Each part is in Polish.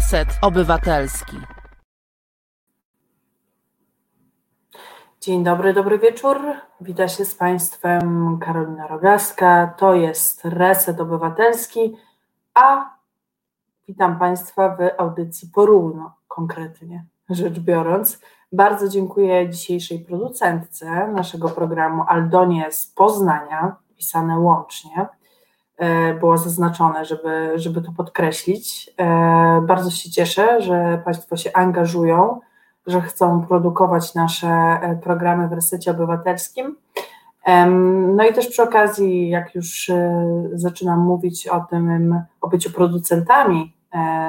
Reset Obywatelski. Dzień dobry, dobry wieczór. Witam się z Państwem Karolina Rogaska. To jest Reset Obywatelski, a witam Państwa w audycji Porówno, konkretnie rzecz biorąc. Bardzo dziękuję dzisiejszej producentce naszego programu Aldonie z Poznania, pisane łącznie było zaznaczone, żeby, żeby to podkreślić. E, bardzo się cieszę, że Państwo się angażują, że chcą produkować nasze e, programy w resecie obywatelskim. No i też przy okazji, jak już zaczynam mówić o tym, o byciu producentami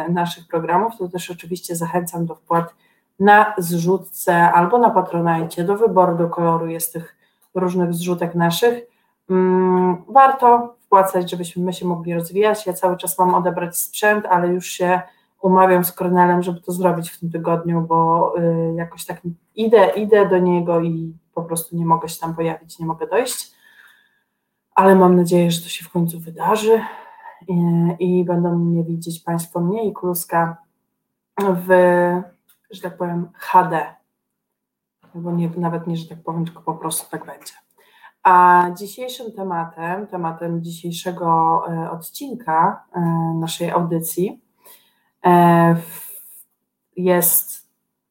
naszych programów, to też oczywiście zachęcam do wpłat na zrzutce albo na patronajcie. Do wyboru, do koloru jest tych różnych zrzutek naszych. Mm, warto wpłacać, żebyśmy my się mogli rozwijać. Ja cały czas mam odebrać sprzęt, ale już się umawiam z Kornelem, żeby to zrobić w tym tygodniu, bo y, jakoś tak idę, idę do niego i po prostu nie mogę się tam pojawić, nie mogę dojść. Ale mam nadzieję, że to się w końcu wydarzy i, i będą mnie widzieć Państwo mnie i Kluska w, że tak powiem, HD. Albo nie, nawet nie, że tak powiem, tylko po prostu tak będzie. A dzisiejszym tematem, tematem dzisiejszego e, odcinka e, naszej audycji e, jest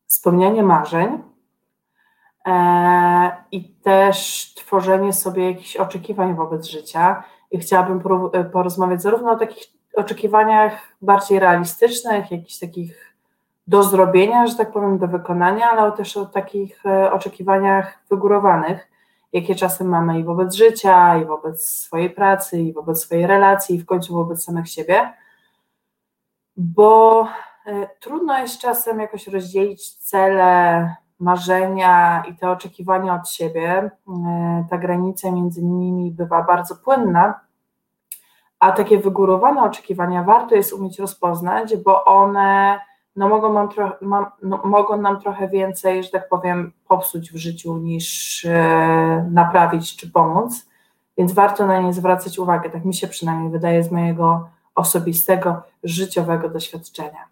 spełnianie marzeń i też tworzenie sobie jakichś oczekiwań wobec życia. I chciałabym porozmawiać zarówno o takich oczekiwaniach bardziej realistycznych, jakichś takich do zrobienia, że tak powiem, do wykonania, ale też o takich oczekiwaniach wygórowanych jakie czasem mamy i wobec życia, i wobec swojej pracy, i wobec swojej relacji, i w końcu wobec samych siebie, bo e, trudno jest czasem jakoś rozdzielić cele, marzenia i te oczekiwania od siebie. E, ta granica między nimi bywa bardzo płynna, a takie wygórowane oczekiwania warto jest umieć rozpoznać, bo one no mogą, nam trochę, no mogą nam trochę więcej, że tak powiem, popsuć w życiu niż e, naprawić czy pomóc, więc warto na nie zwracać uwagę, tak mi się przynajmniej wydaje z mojego osobistego, życiowego doświadczenia.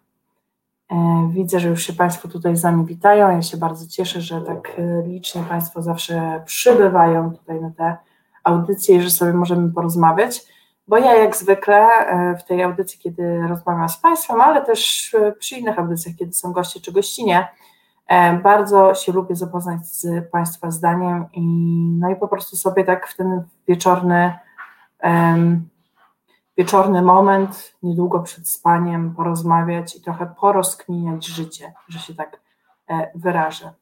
E, widzę, że już się Państwo tutaj z nami witają. Ja się bardzo cieszę, że tak e, licznie Państwo zawsze przybywają tutaj na te audycje i że sobie możemy porozmawiać bo ja jak zwykle e, w tej audycji, kiedy rozmawiam z Państwem, ale też e, przy innych audycjach, kiedy są goście czy gościnie, e, bardzo się lubię zapoznać z Państwa zdaniem i, no i po prostu sobie tak w ten wieczorny, wieczorny moment, niedługo przed spaniem, porozmawiać i trochę porozkminiać życie, że się tak wyrażę.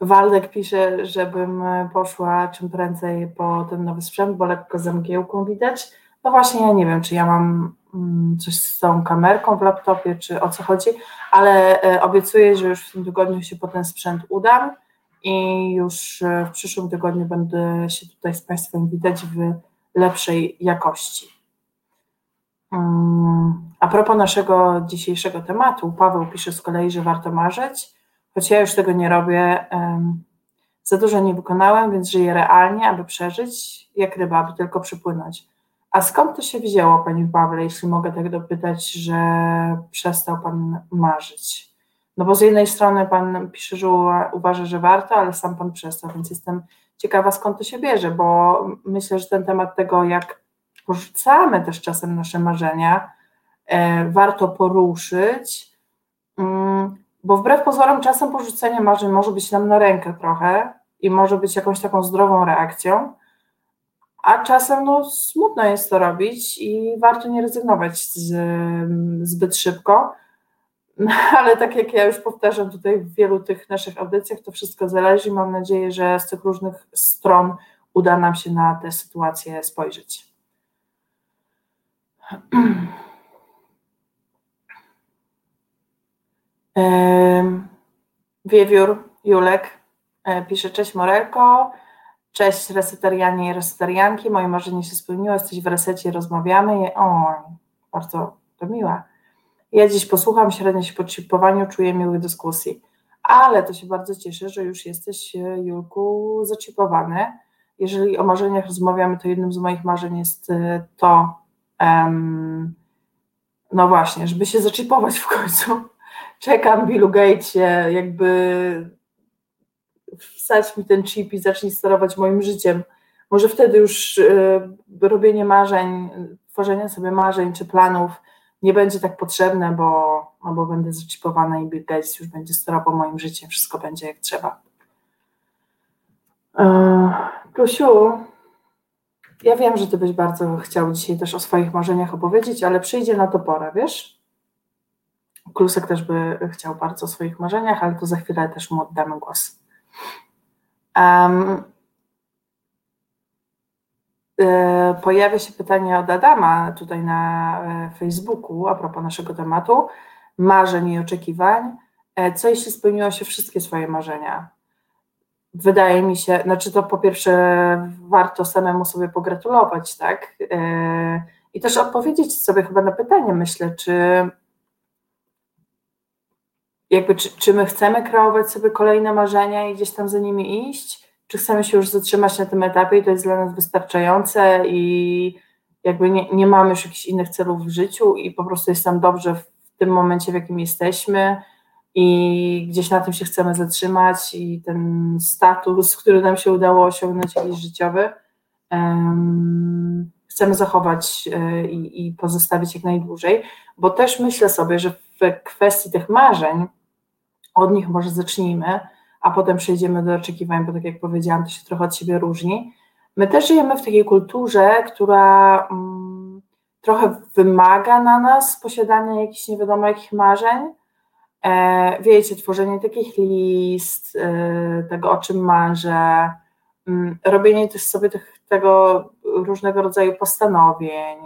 Waldek pisze, żebym poszła czym prędzej po ten nowy sprzęt, bo lekko za mgiełką widać. No właśnie, ja nie wiem, czy ja mam mm, coś z tą kamerką w laptopie, czy o co chodzi, ale e, obiecuję, że już w tym tygodniu się po ten sprzęt udam i już e, w przyszłym tygodniu będę się tutaj z Państwem widać w lepszej jakości. Mm, a propos naszego dzisiejszego tematu, Paweł pisze z kolei, że warto marzyć choć ja już tego nie robię, za dużo nie wykonałem, więc żyję realnie, aby przeżyć, jak ryba, aby tylko przypłynąć. A skąd to się wzięło, Panie Pawle, jeśli mogę tak dopytać, że przestał Pan marzyć? No bo z jednej strony Pan pisze, że uważa, że warto, ale sam Pan przestał, więc jestem ciekawa, skąd to się bierze, bo myślę, że ten temat tego, jak porzucamy też czasem nasze marzenia, e, warto poruszyć. Bo wbrew pozorom czasem porzucenie marzeń może być nam na rękę trochę i może być jakąś taką zdrową reakcją, a czasem no, smutno jest to robić i warto nie rezygnować z, zbyt szybko. ale tak jak ja już powtarzam tutaj w wielu tych naszych audycjach, to wszystko zależy mam nadzieję, że z tych różnych stron uda nam się na tę sytuację spojrzeć. Wiewiór Julek e, pisze, cześć Morelko, cześć resetarianie i resetarianki, moje marzenie się spełniło, jesteś w resecie, rozmawiamy. Oj, bardzo to miłe. Ja dziś posłucham, średnio się po chipowaniu, czuję miłych dyskusji. ale to się bardzo cieszę, że już jesteś, e, Julku, zaczipowany. Jeżeli o marzeniach rozmawiamy, to jednym z moich marzeń jest e, to, um, no właśnie, żeby się zaczipować w końcu. Czekam, Billu Gatesie, jakby wsadź mi ten chip i zacznij sterować moim życiem. Może wtedy już y, robienie marzeń, tworzenie sobie marzeń czy planów nie będzie tak potrzebne, bo, no bo będę zaczipowana i Bill Gates już będzie sterował moim życiem, wszystko będzie jak trzeba. Plusiu, ja wiem, że ty byś bardzo chciał dzisiaj też o swoich marzeniach opowiedzieć, ale przyjdzie na to pora, wiesz? Klusek też by chciał bardzo o swoich marzeniach, ale to za chwilę też mu oddamy głos. Um, pojawia się pytanie od Adama tutaj na e, Facebooku a propos naszego tematu marzeń i oczekiwań. E, co jeśli spełniło się wszystkie swoje marzenia? Wydaje mi się, znaczy to po pierwsze warto samemu sobie pogratulować, tak? I też odpowiedzieć sobie chyba na pytanie, myślę, czy jakby czy, czy my chcemy kreować sobie kolejne marzenia i gdzieś tam za nimi iść, czy chcemy się już zatrzymać na tym etapie i to jest dla nas wystarczające i jakby nie, nie mamy już jakichś innych celów w życiu i po prostu jest nam dobrze w tym momencie, w jakim jesteśmy i gdzieś na tym się chcemy zatrzymać i ten status, który nam się udało osiągnąć jakiś życiowy, um, chcemy zachować e, i, i pozostawić jak najdłużej, bo też myślę sobie, że w kwestii tych marzeń, od nich może zacznijmy, a potem przejdziemy do oczekiwań, bo tak jak powiedziałam, to się trochę od siebie różni. My też żyjemy w takiej kulturze, która um, trochę wymaga na nas posiadania jakichś nie wiadomo jakich marzeń. E, wiecie, tworzenie takich list, e, tego o czym marzę, um, robienie też sobie tych, tego różnego rodzaju postanowień,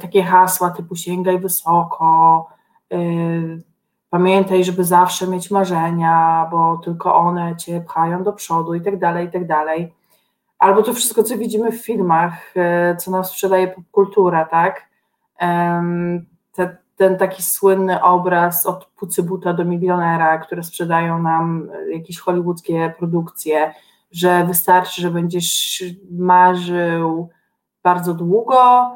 takie hasła typu sięgaj wysoko, e, Pamiętaj, żeby zawsze mieć marzenia, bo tylko one cię pchają do przodu i tak dalej, i tak dalej. Albo to wszystko, co widzimy w filmach, e, co nam sprzedaje popkultura, tak? Te, ten taki słynny obraz od pucybuta do milionera, które sprzedają nam jakieś hollywoodzkie produkcje, że wystarczy, że będziesz marzył bardzo długo,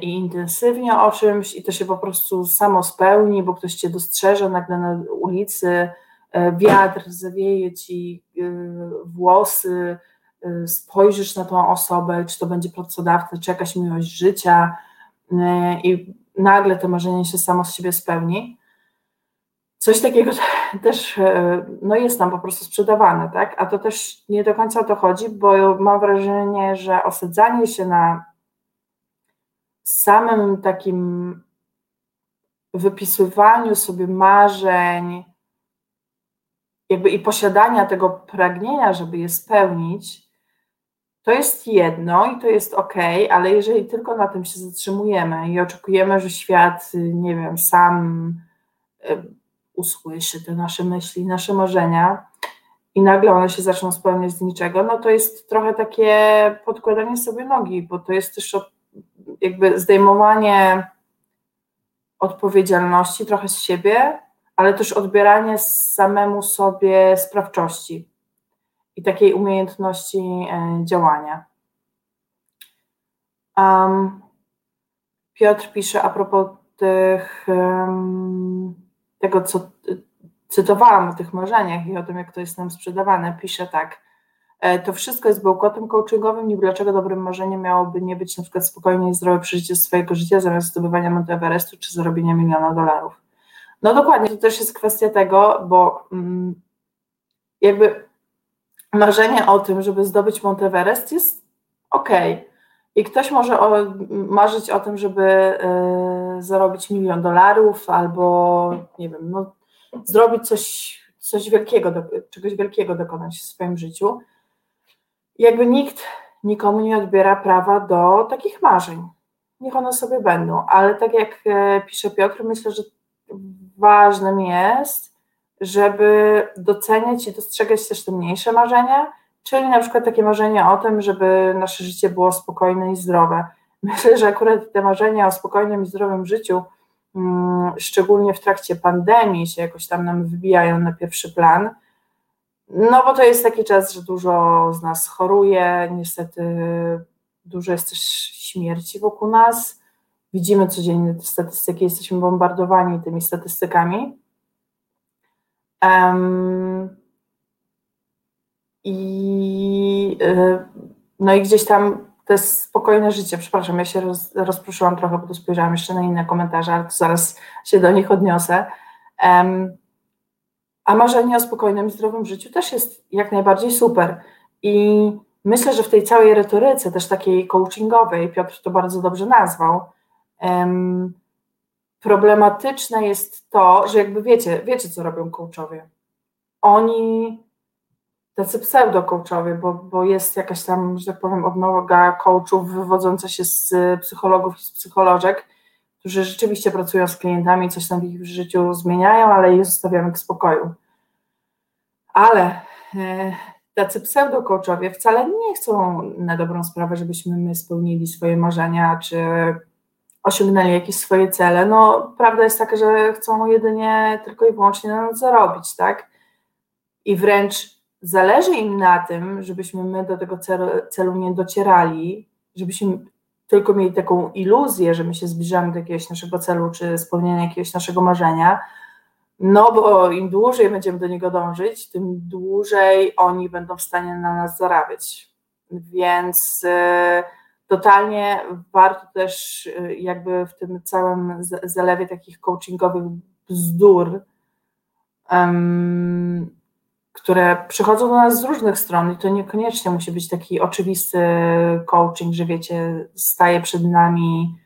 i intensywnie o czymś i to się po prostu samo spełni, bo ktoś cię dostrzeże nagle na ulicy, e, wiatr zawieje ci e, włosy, spojrzysz na tą osobę, czy to będzie pracodawca, czy jakaś miłość życia i nagle to marzenie się samo z siebie spełni. Coś takiego też no jest tam po prostu sprzedawane, tak? A to też nie do końca o to chodzi, bo mam wrażenie, że osadzanie się na samym takim wypisywaniu sobie marzeń, jakby i posiadania tego pragnienia, żeby je spełnić, to jest jedno i to jest ok, ale jeżeli tylko na tym się zatrzymujemy i oczekujemy, że świat, nie wiem, sam usłyszy te nasze myśli, nasze marzenia i nagle one się zaczną spełniać z niczego, no to jest trochę takie podkładanie sobie nogi, bo to jest też jakby zdejmowanie odpowiedzialności trochę z siebie, ale też odbieranie samemu sobie sprawczości i takiej umiejętności e, działania. Um, Piotr pisze a propos tych, um, tego, co cytowałam o tych marzeniach i o tym, jak to jest nam sprzedawane. Pisze tak. E, to wszystko jest bełkotem coachingowym i dlaczego dobrym marzeniem miałoby nie być na przykład spokojnie i zdrowe przeżycie swojego życia zamiast zdobywania Monte Everestu czy zarobienia miliona dolarów. No dokładnie, to też jest kwestia tego, bo mm, jakby marzenie o tym, żeby zdobyć Monte Everest jest ok. I ktoś może o, marzyć o tym, żeby y, zarobić milion dolarów albo nie wiem, no, zrobić coś, coś wielkiego, do, czegoś wielkiego dokonać w swoim życiu jakby nikt nikomu nie odbiera prawa do takich marzeń. Niech one sobie będą, ale tak jak e, pisze Piotr, myślę, że ważnym jest, żeby doceniać i dostrzegać też te mniejsze marzenia, czyli na przykład takie marzenia o tym, żeby nasze życie było spokojne i zdrowe. Myślę, że akurat te marzenia o spokojnym i zdrowym życiu mm, szczególnie w trakcie pandemii się jakoś tam nam wybijają na pierwszy plan. No bo to jest taki czas, że dużo z nas choruje, niestety dużo jest też śmierci wokół nas. Widzimy codziennie te statystyki, jesteśmy bombardowani tymi statystykami. Um, I y, no i gdzieś tam to jest spokojne życie. Przepraszam, ja się roz, rozproszyłam trochę, bo tu spojrzałam jeszcze na inne komentarze, ale zaraz się do nich odniosę. Um, a marzenie o spokojnym i zdrowym życiu też jest jak najbardziej super. I myślę, że w tej całej retoryce, też takiej coachingowej, Piotr to bardzo dobrze nazwał, um, problematyczne jest to, że jakby wiecie, wiecie, co robią coachowie. Oni tacy pseudo-coachowie, bo, bo jest jakaś tam, że tak powiem, odnoga coachów wywodząca się z psychologów i z psycholożek, którzy rzeczywiście pracują z klientami, coś tam w ich życiu zmieniają, ale je zostawiamy w spokoju. Ale e, tacy pseudo-coachowie wcale nie chcą na dobrą sprawę, żebyśmy my spełnili swoje marzenia, czy osiągnęli jakieś swoje cele. No, prawda jest taka, że chcą jedynie tylko i wyłącznie na nas zarobić, tak? I wręcz zależy im na tym, żebyśmy my do tego celu, celu nie docierali, żebyśmy tylko mieli taką iluzję, że my się zbliżamy do jakiegoś naszego celu, czy spełnienia jakiegoś naszego marzenia, no bo im dłużej będziemy do niego dążyć, tym dłużej oni będą w stanie na nas zarabiać. Więc y, totalnie warto też y, jakby w tym całym zalewie takich coachingowych bzdur które przychodzą do nas z różnych stron i to niekoniecznie musi być taki oczywisty coaching, że wiecie, staje przed nami.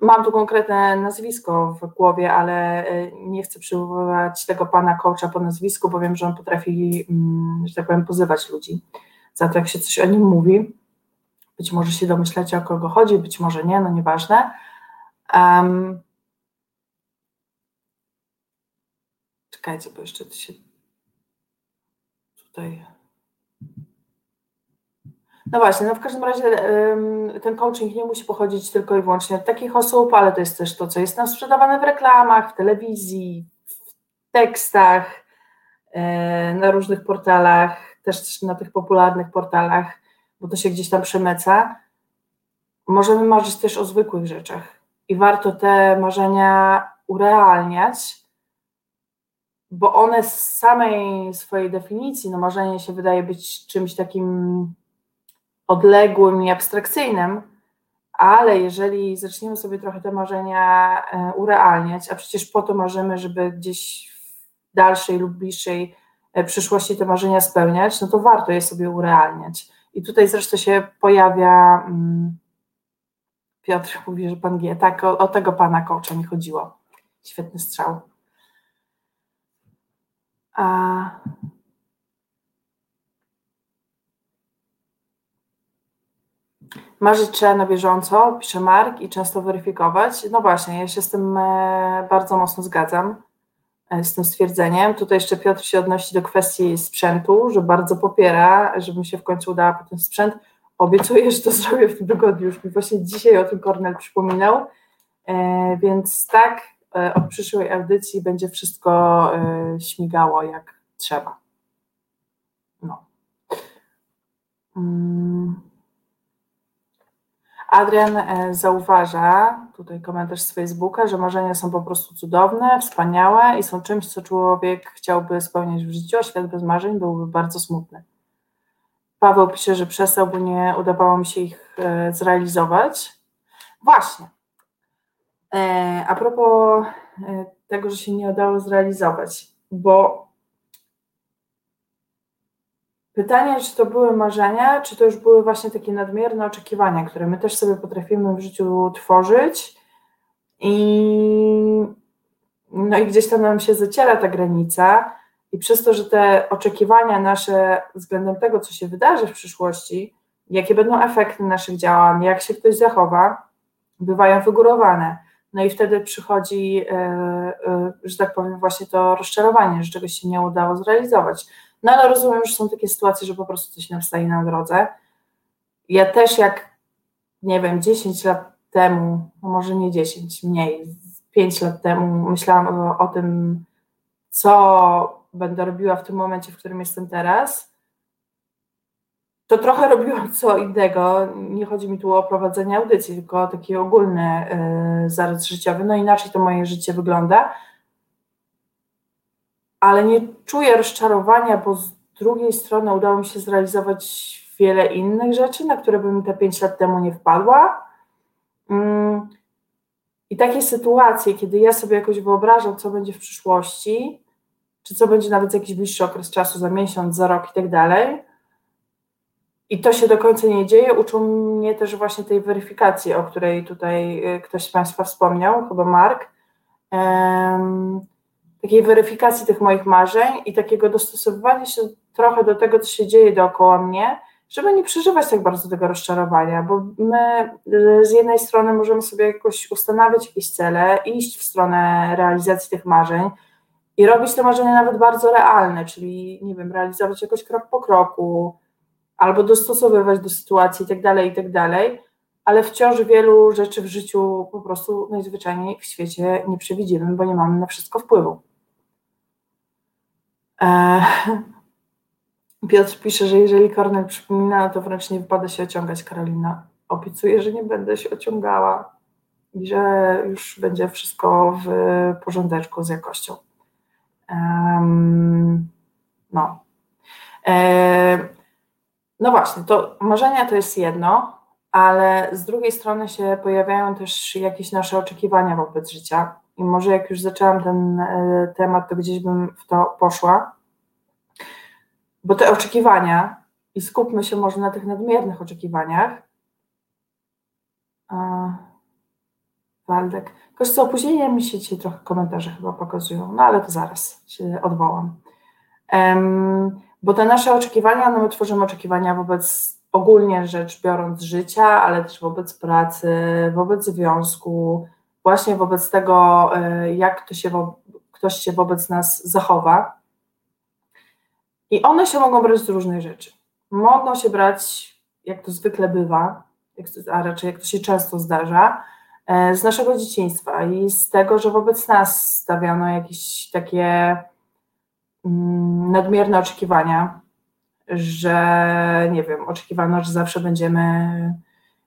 Mam tu konkretne nazwisko w głowie, ale e, nie chcę przywoływać tego pana coacha po nazwisku, bo wiem, że on potrafi, mm, że tak powiem, pozywać ludzi za to, jak się coś o nim mówi. Być może się domyślacie, o kogo chodzi, być może nie, no nieważne. Um, czekajcie, bo jeszcze się tutaj. No właśnie, no w każdym razie ten coaching nie musi pochodzić tylko i wyłącznie od takich osób, ale to jest też to, co jest nam sprzedawane w reklamach, w telewizji, w tekstach, e, na różnych portalach, też na tych popularnych portalach, bo to się gdzieś tam przemyca. Możemy marzyć też o zwykłych rzeczach i warto te marzenia urealniać, bo one z samej swojej definicji, no marzenie się wydaje być czymś takim odległym i abstrakcyjnym, ale jeżeli zaczniemy sobie trochę te marzenia e, urealniać, a przecież po to marzymy, żeby gdzieś w dalszej lub bliższej e, przyszłości te marzenia spełniać, no to warto je sobie urealniać. I tutaj zresztą się pojawia mm, Piotr mówi, że pan G, tak, o, o tego pana coacha mi chodziło. Świetny strzał. A Marzyć trzeba na bieżąco, pisze Mark, i często weryfikować. No właśnie, ja się z tym e, bardzo mocno zgadzam, e, z tym stwierdzeniem. Tutaj jeszcze Piotr się odnosi do kwestii sprzętu, że bardzo popiera, żeby mi się w końcu udała po ten sprzęt. Obiecuję, że to zrobię w tym tygodniu. Już mi właśnie dzisiaj o tym Kornel przypominał. E, więc tak, od przyszłej audycji będzie wszystko e, śmigało jak trzeba. No. Mm. Adrian e, zauważa, tutaj komentarz z Facebooka, że marzenia są po prostu cudowne, wspaniałe i są czymś, co człowiek chciałby spełniać w życiu, a świat bez marzeń byłby bardzo smutny. Paweł pisze, że przestał, bo nie udawało mi się ich zrealizować. Właśnie, E, a propos e, tego, że się nie udało zrealizować, bo pytanie, czy to były marzenia, czy to już były właśnie takie nadmierne oczekiwania, które my też sobie potrafimy w życiu tworzyć i no i gdzieś tam nam się zaciera ta granica i przez to, że te oczekiwania nasze względem tego, co się wydarzy w przyszłości, jakie będą efekty naszych działań, jak się ktoś zachowa, bywają wygórowane. No i wtedy przychodzi, e, e, że tak powiem, właśnie to rozczarowanie, że czegoś się nie udało zrealizować. No ale rozumiem, że są takie sytuacje, że po prostu coś nam staje na drodze. Ja też jak, nie wiem, 10 lat temu, no może nie 10, mniej, pięć lat temu myślałam o, o tym, co będę robiła w tym momencie, w którym jestem teraz, to trochę robiłam co innego. Nie chodzi mi tu o prowadzenie audycji, tylko o taki ogólny y, zarys życiowy. No inaczej to moje życie wygląda. Ale nie czuję rozczarowania, bo z drugiej strony udało mi się zrealizować wiele innych rzeczy, na które bym te pięć lat temu nie wpadła. Mm. I takie sytuacje, kiedy ja sobie jakoś wyobrażam, co będzie w przyszłości, czy co będzie nawet jakiś bliższy okres czasu, za miesiąc, za rok i tak dalej, i to się do końca nie dzieje, uczą mnie też właśnie tej weryfikacji, o której tutaj y, ktoś z Państwa wspomniał, chyba Mark. Um, takiej weryfikacji tych moich marzeń i takiego dostosowywania się trochę do tego, co się dzieje dookoła mnie, żeby nie przeżywać tak bardzo tego rozczarowania, bo my y, z jednej strony możemy sobie jakoś ustanawiać jakieś cele, iść w stronę realizacji tych marzeń i robić te marzenia nawet bardzo realne, czyli nie wiem, realizować jakoś krok po kroku, albo dostosowywać do sytuacji itd., tak itd., tak ale wciąż wielu rzeczy w życiu po prostu najzwyczajniej w świecie nie przewidzimy, bo nie mamy na wszystko wpływu. Eee, Piotr pisze, że jeżeli Kornel przypomina, to wręcz nie wypada się ociągać, Karolina. Obiecuję, że nie będę się ociągała i że już będzie wszystko w porządeczku z jakością. Um, no. E, no właśnie, to marzenia to jest jedno, ale z drugiej strony się pojawiają też jakieś nasze oczekiwania wobec życia. I może jak już zaczęłam ten e, temat, to gdzieś bym w to poszła bo te oczekiwania, i skupmy się może na tych nadmiernych oczekiwaniach. Waldek. Tylko z opóźnieniem mi się dzisiaj trochę komentarze chyba pokazują, no ale to zaraz się odwołam. Um, bo te nasze oczekiwania, no my tworzymy oczekiwania wobec ogólnie rzecz biorąc życia, ale też wobec pracy, wobec związku, właśnie wobec tego, e, jak to się, ktoś się wobec nas zachowa. I one się mogą brać z różnych rzeczy. Mogą się brać, jak to zwykle bywa, a raczej jak to się często zdarza, e, z naszego dzieciństwa i z tego, że wobec nas stawiano jakieś takie nadmierne oczekiwania, że nie wiem, oczekiwano, że zawsze będziemy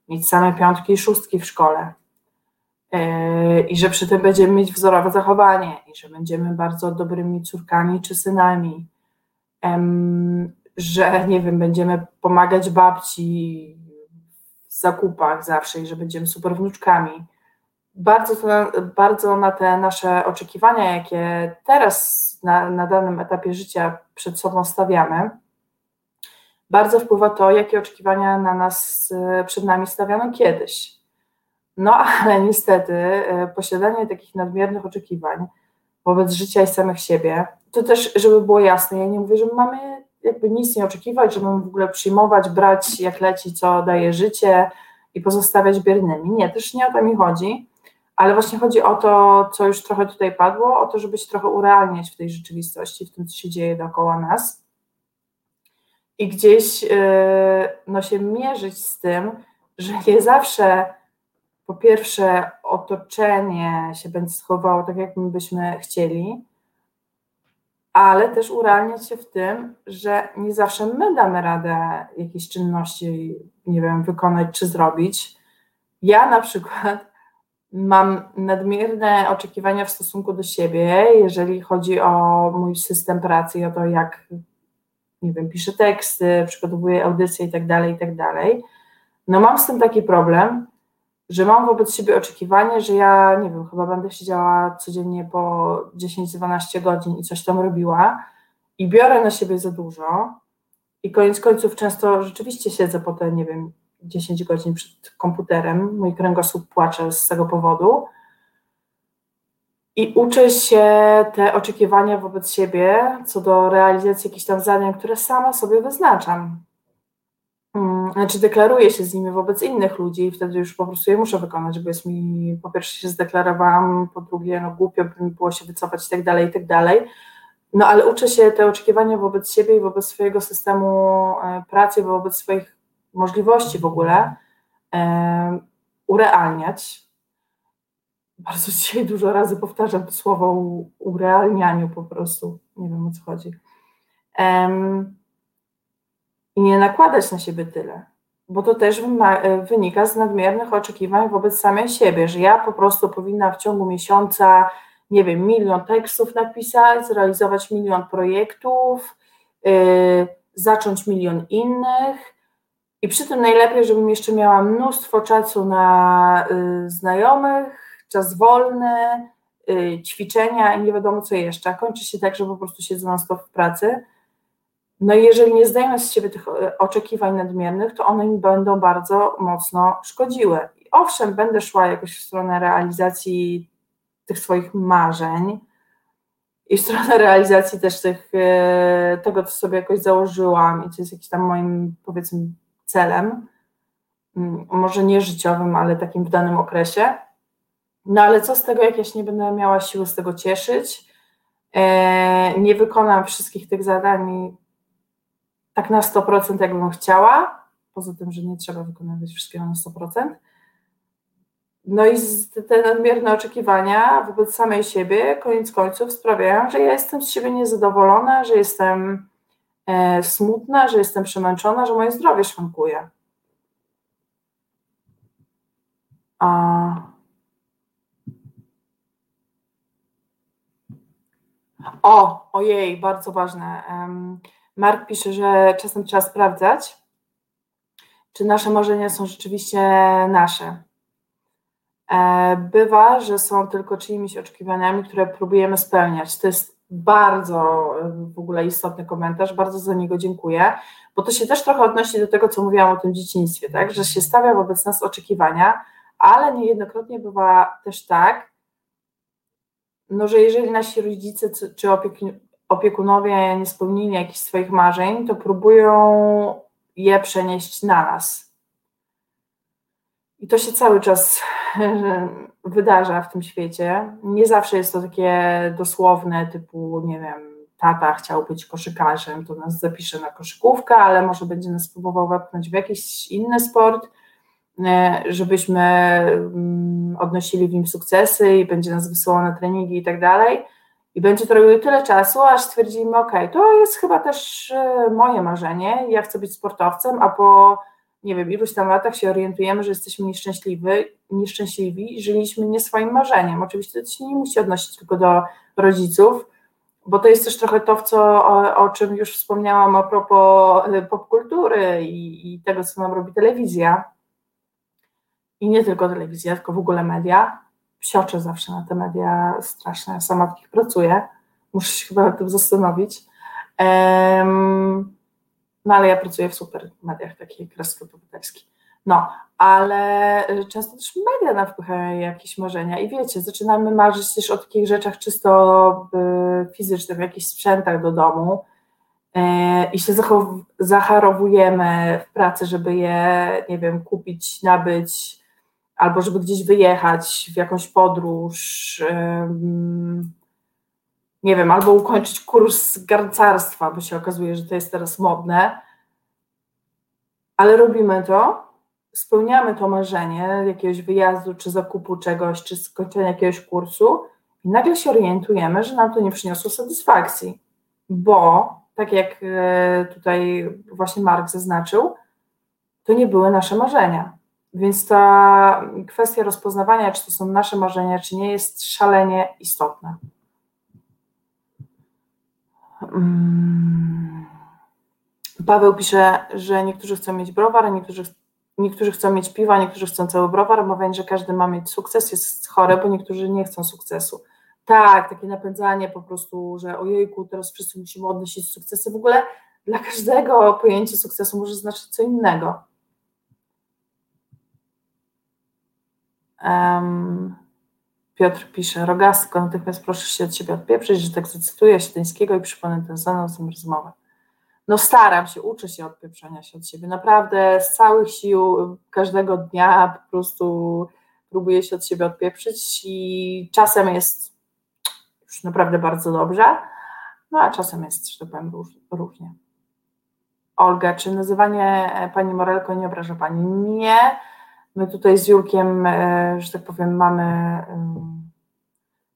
mieć same piątki i szóstki w szkole. E, I że przy tym będziemy mieć wzorowe zachowanie, i że będziemy bardzo dobrymi córkami czy synami, że nie wiem, będziemy pomagać babci w zakupach zawsze i że będziemy super wnuczkami. Bardzo, to, bardzo na te nasze oczekiwania, jakie teraz na, na danym etapie życia przed sobą stawiamy, bardzo wpływa to, jakie oczekiwania na nas, e, przed nami stawiano kiedyś. No ale niestety e, posiadanie takich nadmiernych oczekiwań wobec życia i samych siebie to też, żeby było jasne, ja nie mówię, że mamy jakby nic nie oczekiwać, mamy w ogóle przyjmować, brać jak leci, co daje życie i pozostawiać biernymi. Nie, też nie o to mi chodzi, ale właśnie chodzi o to, co już trochę tutaj padło, o to, żeby się trochę urealniać w tej rzeczywistości, w tym, co się dzieje dookoła nas i gdzieś yy, no, się mierzyć z tym, że nie zawsze po pierwsze otoczenie się będzie schowało tak, jak my byśmy chcieli, ale też urealniać się w tym, że nie zawsze my damy radę jakieś czynności, nie wiem, wykonać czy zrobić. Ja na przykład mam nadmierne oczekiwania w stosunku do siebie, jeżeli chodzi o mój system pracy i o to, jak, nie wiem, piszę teksty, przygotowuję audycje i tak dalej, i tak. No mam z tym taki problem, że mam wobec siebie oczekiwanie, że ja, nie wiem, chyba będę siedziała codziennie po 10-12 godzin i coś tam robiła i biorę na siebie za dużo i koniec końców często rzeczywiście siedzę po te, nie wiem, 10 godzin przed komputerem, mój kręgosłup płacze z tego powodu. I uczę się te oczekiwania wobec siebie co do realizacji jakichś tam zadań, które sama sobie wyznaczam. Mm, znaczy deklaruję się z nimi wobec innych ludzi i wtedy już po prostu je muszę wykonać, bo jest mi, po pierwsze się zdeklarowałam, po drugie no głupio by mi było się wycofać i tak dalej, i tak dalej. No ale uczę się te oczekiwania wobec siebie i wobec swojego systemu e, pracy, wobec swoich możliwości w ogóle e, urealniać, bardzo dzisiaj dużo razy powtarzam słowo urealnianiu po prostu. Nie wiem o co chodzi. Um, I nie nakładać na siebie tyle, bo to też wynika z nadmiernych oczekiwań wobec samej siebie, że ja po prostu powinna w ciągu miesiąca, nie wiem, milion tekstów napisać, zrealizować milion projektów, yy, zacząć milion innych. I przy tym najlepiej, żebym jeszcze miała mnóstwo czasu na y, znajomych, czas wolny, y, ćwiczenia i nie wiadomo co jeszcze. Kończy się tak, że po prostu siedzę na stop w pracy. No i jeżeli nie zdejmę z siebie tych e, oczekiwań nadmiernych, to one mi będą bardzo mocno szkodziły. I owszem, będę szła jakoś w stronę realizacji tych swoich marzeń i w stronę realizacji też tych, e, tego, co sobie jakoś założyłam i co jest jakimś tam moim, powiedzmy, celem, mm, może nie życiowym, ale takim w danym okresie. No ale co z tego, jak ja się nie będę miała siły z tego cieszyć, e, nie wykonam wszystkich tych zadań tak na 100%, jakbym chciała, poza tym, że nie trzeba wykonywać wszystkiego na 100%. No i te nadmierne oczekiwania wobec samej siebie, koniec końców, sprawiają, że ja jestem z siebie niezadowolona, że jestem smutna, że jestem przemęczona, że moje zdrowie szwankuje. A O, ojej, bardzo ważne. Mark pisze, że czasem trzeba sprawdzać, czy nasze marzenia są rzeczywiście nasze. E, bywa, że są tylko czyimiś oczekiwaniami, które próbujemy spełniać. To jest bardzo w ogóle istotny komentarz, bardzo za niego dziękuję, bo to się też trochę odnosi do tego, co mówiłam o tym dzieciństwie, tak? że się stawia wobec nas oczekiwania, ale niejednokrotnie bywa też tak, no, że jeżeli nasi rodzice czy opiekunowie nie spełnili jakichś swoich marzeń, to próbują je przenieść na nas. I to się cały czas wydarza w tym świecie. Nie zawsze jest to takie dosłowne, typu, nie wiem, tata chciał być koszykarzem, to nas zapisze na koszykówkę, ale może będzie nas próbował wepchnąć w jakiś inny sport E, żebyśmy mm, odnosili w nim sukcesy i będzie nas wysyłał na treningi i tak dalej. I będzie to robiło tyle czasu, aż stwierdzimy, ok, to jest chyba też e, moje marzenie, ja chcę być sportowcem, a po, nie wiem, iluś tam latach się orientujemy, że jesteśmy nieszczęśliwi, nieszczęśliwi i żyliśmy nie swoim marzeniem. Oczywiście to się nie musi odnosić tylko do rodziców, bo to jest też trochę to, co, o, o czym już wspomniałam a propos e, popkultury i, i tego, co nam robi telewizja i nie tylko telewizja, tylko w ogóle media. Psioczę zawsze na te media straszne, sama w nich pracuję. Muszę się chyba nad tym zastanowić. Um, no ale ja pracuję w super mediach, takich jak. No, ale często też media nam wpychają jakieś marzenia i wiecie, zaczynamy marzyć też o takich rzeczach czysto y, fizycznych, jakichś sprzętach do domu e, i się zacharowujemy w pracy, żeby je, nie wiem, kupić, nabyć, albo żeby gdzieś wyjechać w jakąś podróż, nie wiem, albo ukończyć kurs garncarstwa, bo się okazuje, że to jest teraz modne, ale robimy to, spełniamy to marzenie jakiegoś wyjazdu, czy zakupu czegoś, czy skończenia jakiegoś kursu i nagle się orientujemy, że nam to nie przyniosło satysfakcji, bo tak jak e, tutaj właśnie Mark zaznaczył, to nie były nasze marzenia. Więc ta kwestia rozpoznawania, czy to są nasze marzenia, czy nie, jest szalenie istotna. Mm. Paweł pisze, że niektórzy chcą mieć browar, niektórzy, niektórzy chcą mieć piwa, niektórzy chcą cały browar. Mówię, że każdy ma mieć sukces, jest chore, bo niektórzy nie chcą sukcesu. Tak, takie napędzanie po prostu, że ojejku, teraz wszyscy musimy odnosić sukcesy. W ogóle dla każdego pojęcie sukcesu może znaczyć co innego. Um, Piotr pisze, Rogasko, natychmiast proszę się od siebie odpieprzyć, że tak zacytuję Śleńskiego i przypomnę tę znaną rozmowę. No staram się, uczę się odpieprzania się od siebie. Naprawdę z całych sił każdego dnia po prostu próbuję się od siebie odpieprzyć i czasem jest już naprawdę bardzo dobrze, no a czasem jest, że tak powiem, różnie. Olga, czy nazywanie pani Morelko nie obraża pani? Nie My tutaj z Jurkiem, e, że tak powiem, mamy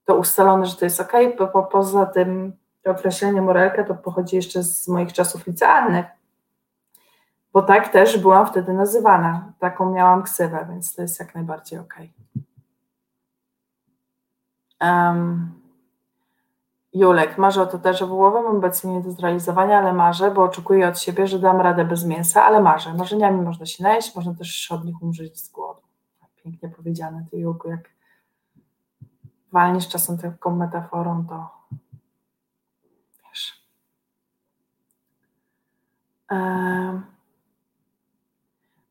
to ustalone, że to jest ok. Po, po, poza tym to określenie morelka to pochodzi jeszcze z moich czasów licealnych, bo tak też byłam wtedy nazywana. Taką miałam ksywę, więc to jest jak najbardziej ok. Um, Julek, marzę o tatarze wołowym, obecnie nie do zrealizowania, ale marzę, bo oczekuję od siebie, że dam radę bez mięsa, ale marzę. Marzeniami można się najeść, można też od nich umrzeć z głodu. Pięknie powiedziane, ty Julku, jak walniesz czasem taką metaforą, to wiesz.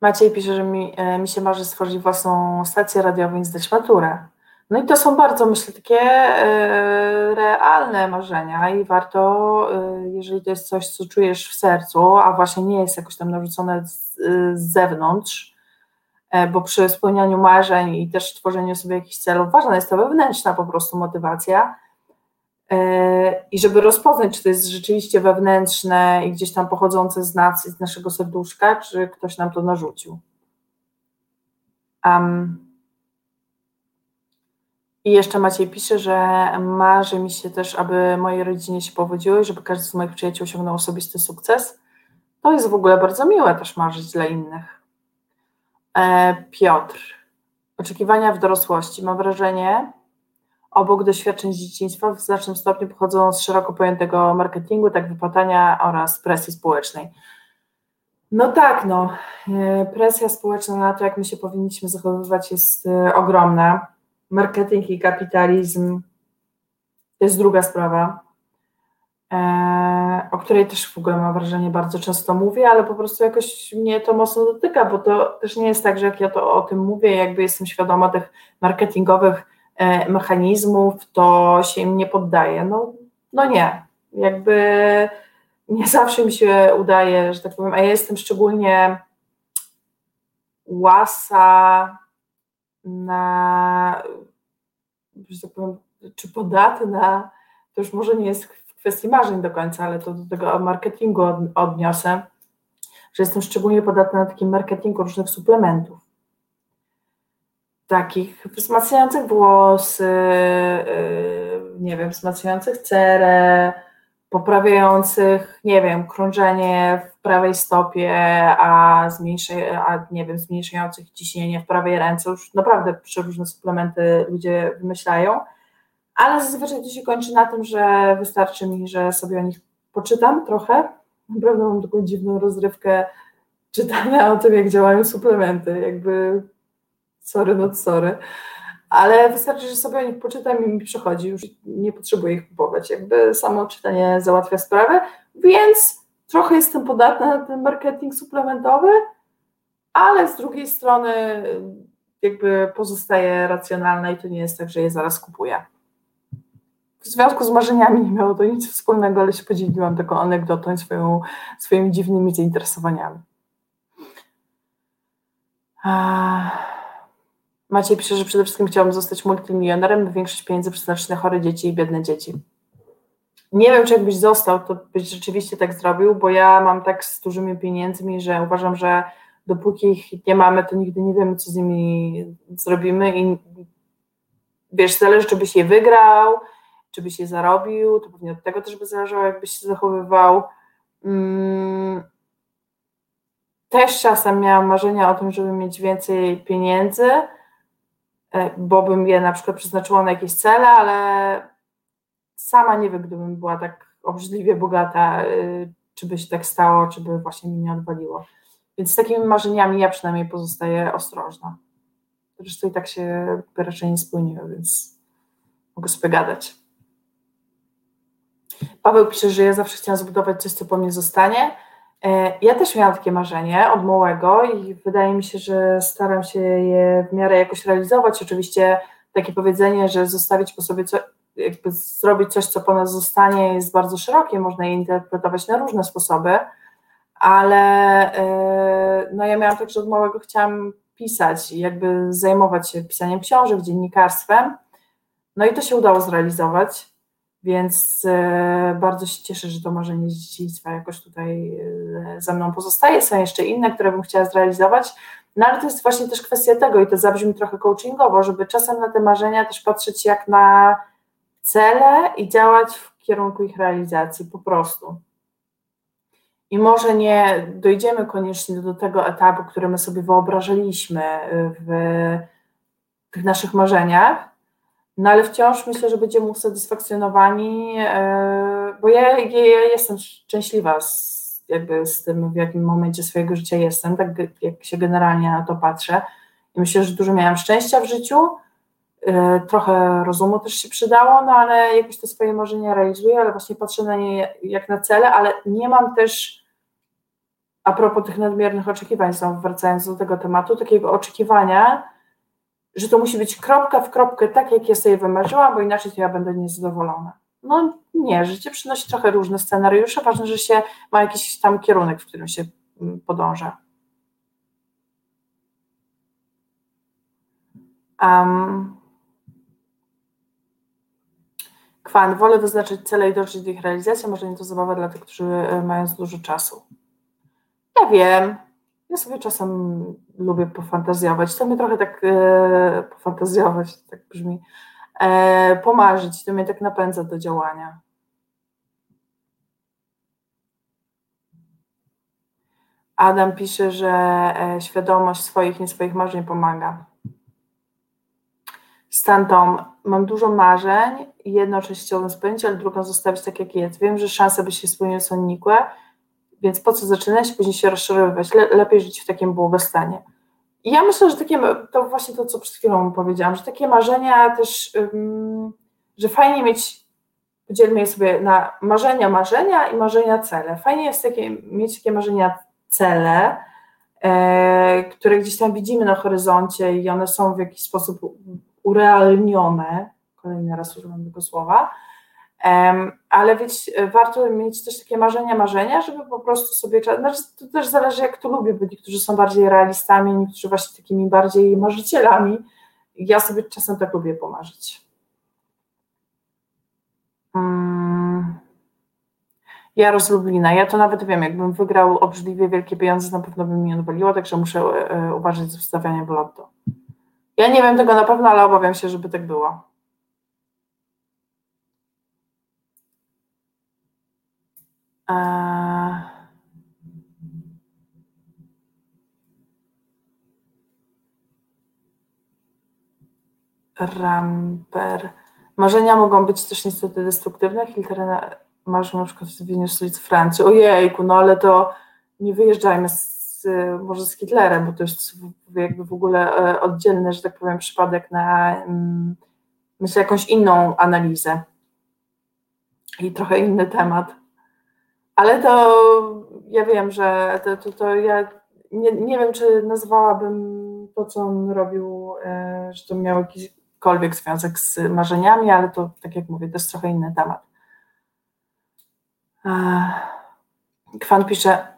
Maciej pisze, że mi, e, mi się marzy stworzyć własną stację radiową i zdać maturę. No i to są bardzo, myślę, takie e, realne marzenia i warto, e, jeżeli to jest coś, co czujesz w sercu, a właśnie nie jest jakoś tam narzucone z, z zewnątrz, e, bo przy spełnianiu marzeń i też tworzeniu sobie jakichś celów ważna jest to wewnętrzna po prostu motywacja i żeby rozpoznać, czy to jest rzeczywiście wewnętrzne i gdzieś tam pochodzące z nas, z naszego serduszka, czy ktoś nam to narzucił. Um, i jeszcze Maciej pisze, że marzy mi się też, aby mojej rodzinie się powodziło i żeby każdy z moich przyjaciół osiągnął osobisty sukces. To jest w ogóle bardzo miłe też marzyć dla innych. E, Piotr. Oczekiwania w dorosłości. Mam wrażenie, obok doświadczeń z dzieciństwa w znacznym stopniu pochodzą z szeroko pojętego marketingu, tak wypłatania oraz presji społecznej. No tak, no. E, presja społeczna na to, jak my się powinniśmy zachowywać, jest e, ogromna marketing i kapitalizm to jest druga sprawa, e, o której też w ogóle mam wrażenie bardzo często mówię, ale po prostu jakoś mnie to mocno dotyka, bo to też nie jest tak, że jak ja to o tym mówię, jakby jestem świadoma tych marketingowych e, mechanizmów, to się im nie poddaję. No, no nie, jakby nie zawsze mi się udaje, że tak powiem, a ja jestem szczególnie łasa na, że tak powiem, czy podatna, to już może nie jest w kwestii marzeń do końca, ale to do tego marketingu od, odniosę, że jestem szczególnie podatna na takim marketingu różnych suplementów. Takich wzmacniających włosy, yy, nie wiem, wzmacniających cerę, poprawiających, nie wiem, krążenie prawej stopie, a, zmniejszy, a nie wiem, zmniejszających ciśnienie w prawej ręce. Już naprawdę przeróżne suplementy ludzie wymyślają, ale zazwyczaj to się kończy na tym, że wystarczy mi, że sobie o nich poczytam trochę. Naprawdę mam taką dziwną rozrywkę czytania o tym, jak działają suplementy, jakby sorry, not sorry ale wystarczy, że sobie o nich poczytam i mi przychodzi, już nie potrzebuję ich kupować. Jakby samo czytanie załatwia sprawę, więc trochę jestem podatna na ten marketing suplementowy, ale z drugiej strony jakby pozostaje racjonalna i to nie jest tak, że je zaraz kupuję. W związku z marzeniami nie miało to nic wspólnego, ale się podzieliłam taką anegdotą swoją, swoimi dziwnymi zainteresowaniami. Maciej pisze, że przede wszystkim chciałbym zostać multimilionerem, by większość pieniędzy przeznaczyć na chore dzieci i biedne dzieci. Nie wiem, czy jakbyś został, to byś rzeczywiście tak zrobił, bo ja mam tak z dużymi pieniędzmi, że uważam, że dopóki ich nie mamy, to nigdy nie wiemy, co z nimi zrobimy i wiesz, zależy, czy byś je wygrał, czy byś je zarobił, to pewnie od tego też by zależało, jakbyś się zachowywał. Mm. Też czasem miałam marzenia o tym, żeby mieć więcej pieniędzy, E, bo bym je na przykład przeznaczyła na jakieś cele, ale sama nie wiem, gdybym była tak obrzydliwie bogata, e, czy by się tak stało, czy by właśnie mi nie odwaliło. Więc z takimi marzeniami ja przynajmniej pozostaję ostrożna. Zresztą i tak się raczej nie spełniły, więc mogę sobie gadać. Paweł pisze, że ja zawsze chciałam zbudować coś, co po mnie zostanie, E, ja też miałam takie marzenie od małego i wydaje mi się, że staram się je w miarę jakoś realizować. Oczywiście takie powiedzenie, że zostawić po sobie co, jakby zrobić coś, co po nas zostanie, jest bardzo szerokie, można je interpretować na różne sposoby, ale e, no ja miałam tak, że od małego chciałam pisać i jakby zajmować się pisaniem książek, dziennikarstwem. No i to się udało zrealizować. Więc e, bardzo się cieszę, że to marzenie z dzieciństwa jakoś tutaj e, ze mną pozostaje. Są jeszcze inne, które bym chciała zrealizować. No ale to jest właśnie też kwestia tego, i to zabrzmi trochę coachingowo, żeby czasem na te marzenia też patrzeć jak na cele i działać w kierunku ich realizacji po prostu. I może nie dojdziemy koniecznie do tego etapu, który my sobie wyobrażaliśmy w tych naszych marzeniach, no ale wciąż myślę, że będziemy usatysfakcjonowani, e, bo ja, ja jestem szczęśliwa z, jakby z tym, w jakim momencie swojego życia jestem, tak jak się generalnie na to patrzę. I myślę, że dużo miałam szczęścia w życiu, trochę rozumu też się przydało, no ale jakoś te swoje marzenia realizuję, ale właśnie patrzę na nie jak na cele, ale nie mam też a propos tych nadmiernych oczekiwań, znowu wracając do tego tematu, takiego oczekiwania, że to musi być kropka w kropkę tak, jak ja sobie wymarzyłam, bo inaczej to ja będę niezadowolona. No nie, życie przynosi trochę różne scenariusze, ważne, że się ma jakiś tam kierunek, w którym się mm, podąża. Um, Kwan, wolę wyznaczyć cele i dążyć do ich realizacji, może nie to zabawa dla tych, którzy e, mają dużo czasu. Ja wiem, ja sobie czasem lubię pofantazjować. To mnie trochę tak e, pofantazjować, tak brzmi. E, pomarzyć, to mnie tak napędza do działania. Adam pisze, że e, świadomość swoich, nie swoich marzeń pomaga. Stan Tom, mam dużo marzeń jedną część chciałbym spełnić, ale drugą zostawić tak jak jest. Wiem, że szanse by się spełniły są nikłe, więc po co zaczynać, później się rozszerzywać? Le, lepiej żyć w takim błogostanie. I ja myślę, że takie, to właśnie to, co przed chwilą powiedziałam, że takie marzenia też, że fajnie mieć, podzielmy je sobie na marzenia, marzenia i marzenia, cele. Fajnie jest takie, mieć takie marzenia, cele, e, które gdzieś tam widzimy na horyzoncie i one są w jakiś sposób urealnione, kolejny raz używam tego słowa, ale wiecie, warto mieć też takie marzenia, marzenia, żeby po prostu sobie, znaczy to też zależy jak to lubię, bo niektórzy są bardziej realistami, niektórzy właśnie takimi bardziej marzycielami. Ja sobie czasem tak lubię pomarzyć. Hmm. Ja rozlublina. Ja to nawet wiem, jakbym wygrał obrzydliwie wielkie pieniądze, na pewno by mi odwaliło, także muszę e, uważać z wstawianiem w lotto. Ja nie wiem tego na pewno, ale obawiam się, żeby tak było. Ramper. Marzenia mogą być też niestety destruktywne. Hilterena marzy na przykład w stolicy Francji. Ojejku, no ale to nie wyjeżdżajmy z, może z Hitlerem, bo to jest jakby w ogóle e, oddzielny, że tak powiem, przypadek na mm, myślę jakąś inną analizę i trochę inny temat. Ale to ja wiem, że to, to, to ja nie, nie wiem, czy nazwałabym to, co on robił, e, że to miał jakikolwiek związek z marzeniami, ale to, tak jak mówię, to jest trochę inny temat. Kwan pisze,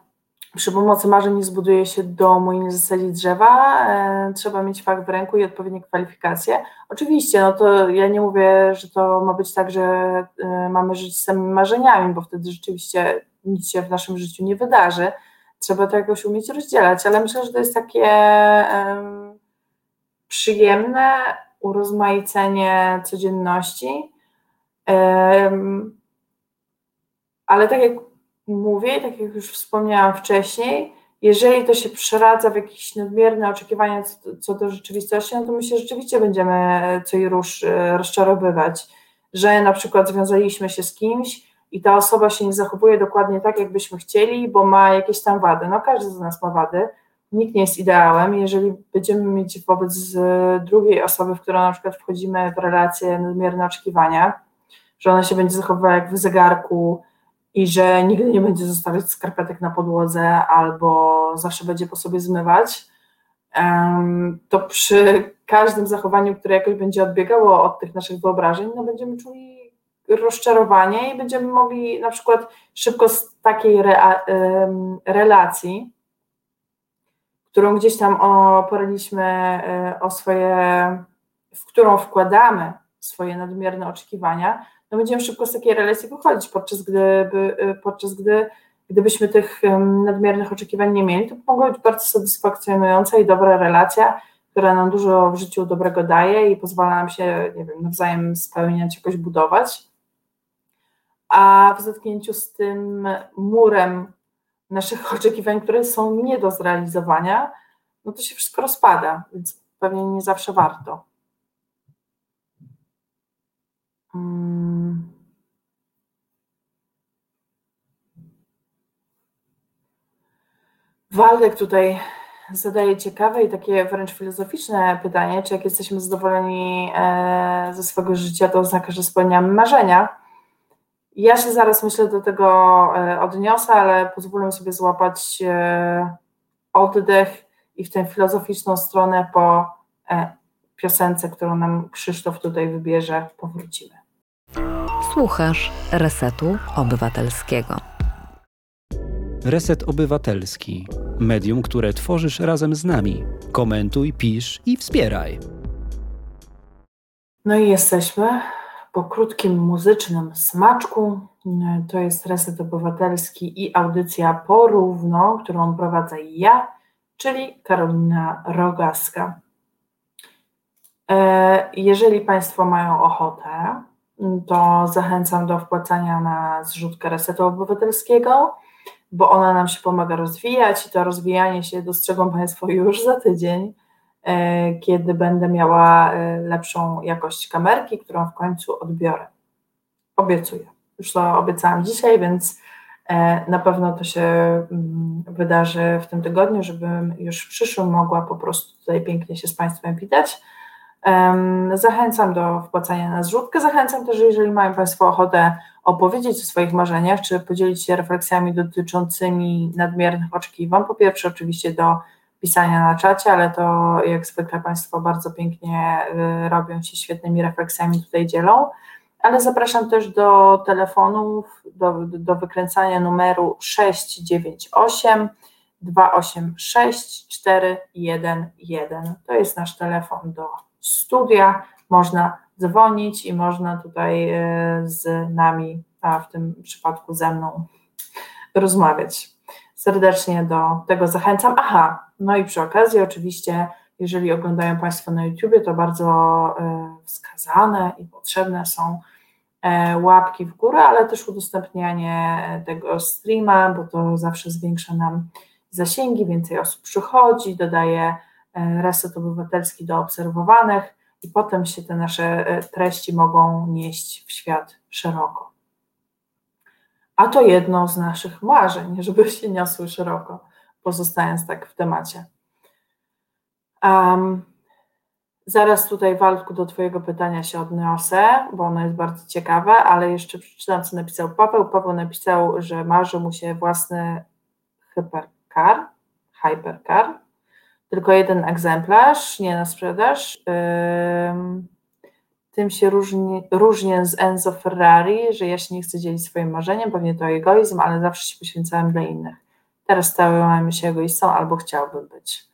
przy pomocy marzeń nie zbuduje się domu i nie zasadzi drzewa, e, trzeba mieć fakt w ręku i odpowiednie kwalifikacje. Oczywiście, no to ja nie mówię, że to ma być tak, że e, mamy żyć samymi marzeniami, bo wtedy rzeczywiście nic się w naszym życiu nie wydarzy. Trzeba to jakoś umieć rozdzielać, ale myślę, że to jest takie przyjemne urozmaicenie codzienności. Ale tak jak mówię, tak jak już wspomniałam wcześniej, jeżeli to się przeradza w jakieś nadmierne oczekiwania co, co do rzeczywistości, no to my się rzeczywiście będziemy co i róż e, rozczarowywać, że na przykład związaliśmy się z kimś, i ta osoba się nie zachowuje dokładnie tak, jakbyśmy chcieli, bo ma jakieś tam wady. No każdy z nas ma wady, nikt nie jest ideałem. Jeżeli będziemy mieć wobec drugiej osoby, w którą na przykład wchodzimy w relacje nadmierne oczekiwania, że ona się będzie zachowywała jak w zegarku i że nigdy nie będzie zostawiać skarpetek na podłodze albo zawsze będzie po sobie zmywać, to przy każdym zachowaniu, które jakoś będzie odbiegało od tych naszych wyobrażeń, no będziemy czuli rozczarowanie i będziemy mogli na przykład szybko z takiej re, relacji, którą gdzieś tam oporaliśmy e, o swoje, w którą wkładamy swoje nadmierne oczekiwania, no będziemy szybko z takiej relacji wychodzić, podczas gdy, e, podczas gdy gdybyśmy tych nadmiernych oczekiwań nie mieli, to mogła być bardzo satysfakcjonująca i dobra relacja, która nam dużo w życiu dobrego daje i pozwala nam się, nie wiem, nawzajem spełniać, jakoś budować. A w zetknięciu z tym murem naszych oczekiwań, które są nie do zrealizowania, no to się wszystko rozpada, więc pewnie nie zawsze warto. Waldek tutaj zadaje ciekawe i takie wręcz filozoficzne pytanie, czy jak jesteśmy zadowoleni e, ze swojego życia, to oznacza, że spełniamy marzenia. Ja się zaraz myślę do tego e, odniosę, ale pozwolę sobie złapać e, oddech i w tę filozoficzną stronę po piosence, którą nam Krzysztof tutaj wybierze, powrócimy. Słuchasz Resetu Obywatelskiego. Reset Obywatelski. Medium, które tworzysz razem z nami. Komentuj, pisz i wspieraj. No i jesteśmy po krótkim muzycznym smaczku. To jest Reset Obywatelski i audycja porówno, którą prowadzę ja, czyli Karolina Rogaska. E, jeżeli Państwo mają ochotę, to zachęcam do wpłacania na zrzutkę Resetu Obywatelskiego bo ona nam się pomaga rozwijać i to rozwijanie się dostrzegą Państwo już za tydzień, e, kiedy będę miała e, lepszą jakość kamerki, którą w końcu odbiorę. Obiecuję. Już to obiecałam dzisiaj, więc e, na pewno to się mm, wydarzy w tym tygodniu, żebym już w przyszłym mogła po prostu tutaj pięknie się z Państwem witać. Zachęcam do wpłacania na zrzutkę. Zachęcam też, jeżeli mają Państwo ochotę opowiedzieć o swoich marzeniach, czy podzielić się refleksjami dotyczącymi nadmiernych oczekiwań. Po pierwsze, oczywiście do pisania na czacie, ale to jak zwykle Państwo bardzo pięknie y, robią się świetnymi refleksjami, tutaj dzielą. Ale zapraszam też do telefonów, do, do wykręcania numeru 698 286 411. To jest nasz telefon do studia. Można dzwonić i można tutaj e, z nami, a w tym przypadku ze mną, rozmawiać. Serdecznie do tego zachęcam. Aha, no i przy okazji, oczywiście, jeżeli oglądają Państwo na YouTubie, to bardzo e, wskazane i potrzebne są e, łapki w górę, ale też udostępnianie tego streama, bo to zawsze zwiększa nam zasięgi, więcej osób przychodzi, dodaje reset obywatelski do obserwowanych i potem się te nasze e, treści mogą nieść w świat szeroko. A to jedno z naszych marzeń, żeby się niosły szeroko, pozostając tak w temacie. Um, zaraz tutaj, Waldku, do Twojego pytania się odniosę, bo ono jest bardzo ciekawe, ale jeszcze przeczytam, co napisał Paweł. Paweł napisał, że marzy mu się własny hypercar, hypercar, tylko jeden egzemplarz, nie na sprzedaż. Tym się różni, różnię z Enzo Ferrari, że ja się nie chcę dzielić swoim marzeniem, pewnie to egoizm, ale zawsze się poświęcałem dla innych. Teraz stałem się egoistą albo chciałbym być.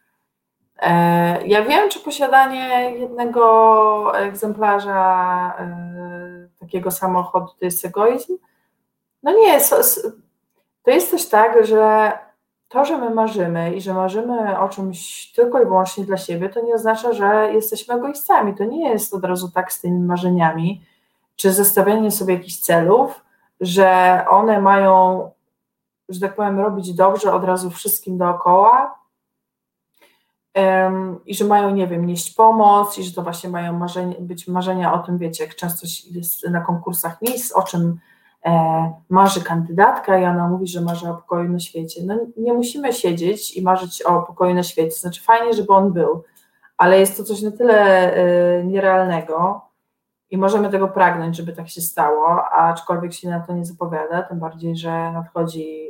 E, ja wiem, czy posiadanie jednego egzemplarza e, takiego samochodu to jest egoizm. No nie, to jest też tak, że to, że my marzymy i że marzymy o czymś tylko i wyłącznie dla siebie, to nie oznacza, że jesteśmy egoistami. To nie jest od razu tak z tymi marzeniami, czy zestawianie sobie jakichś celów, że one mają, że tak powiem, robić dobrze od razu wszystkim dookoła um, i że mają, nie wiem, nieść pomoc i że to właśnie mają marzenie, być marzenia o tym, wiecie, jak często jest na konkursach miejsc, o czym marzy kandydatka i ona mówi, że marzy o pokoju na świecie. No nie musimy siedzieć i marzyć o pokoju na świecie, znaczy fajnie, żeby on był, ale jest to coś na tyle e, nierealnego i możemy tego pragnąć, żeby tak się stało, aczkolwiek się na to nie zapowiada, tym bardziej, że nadchodzi,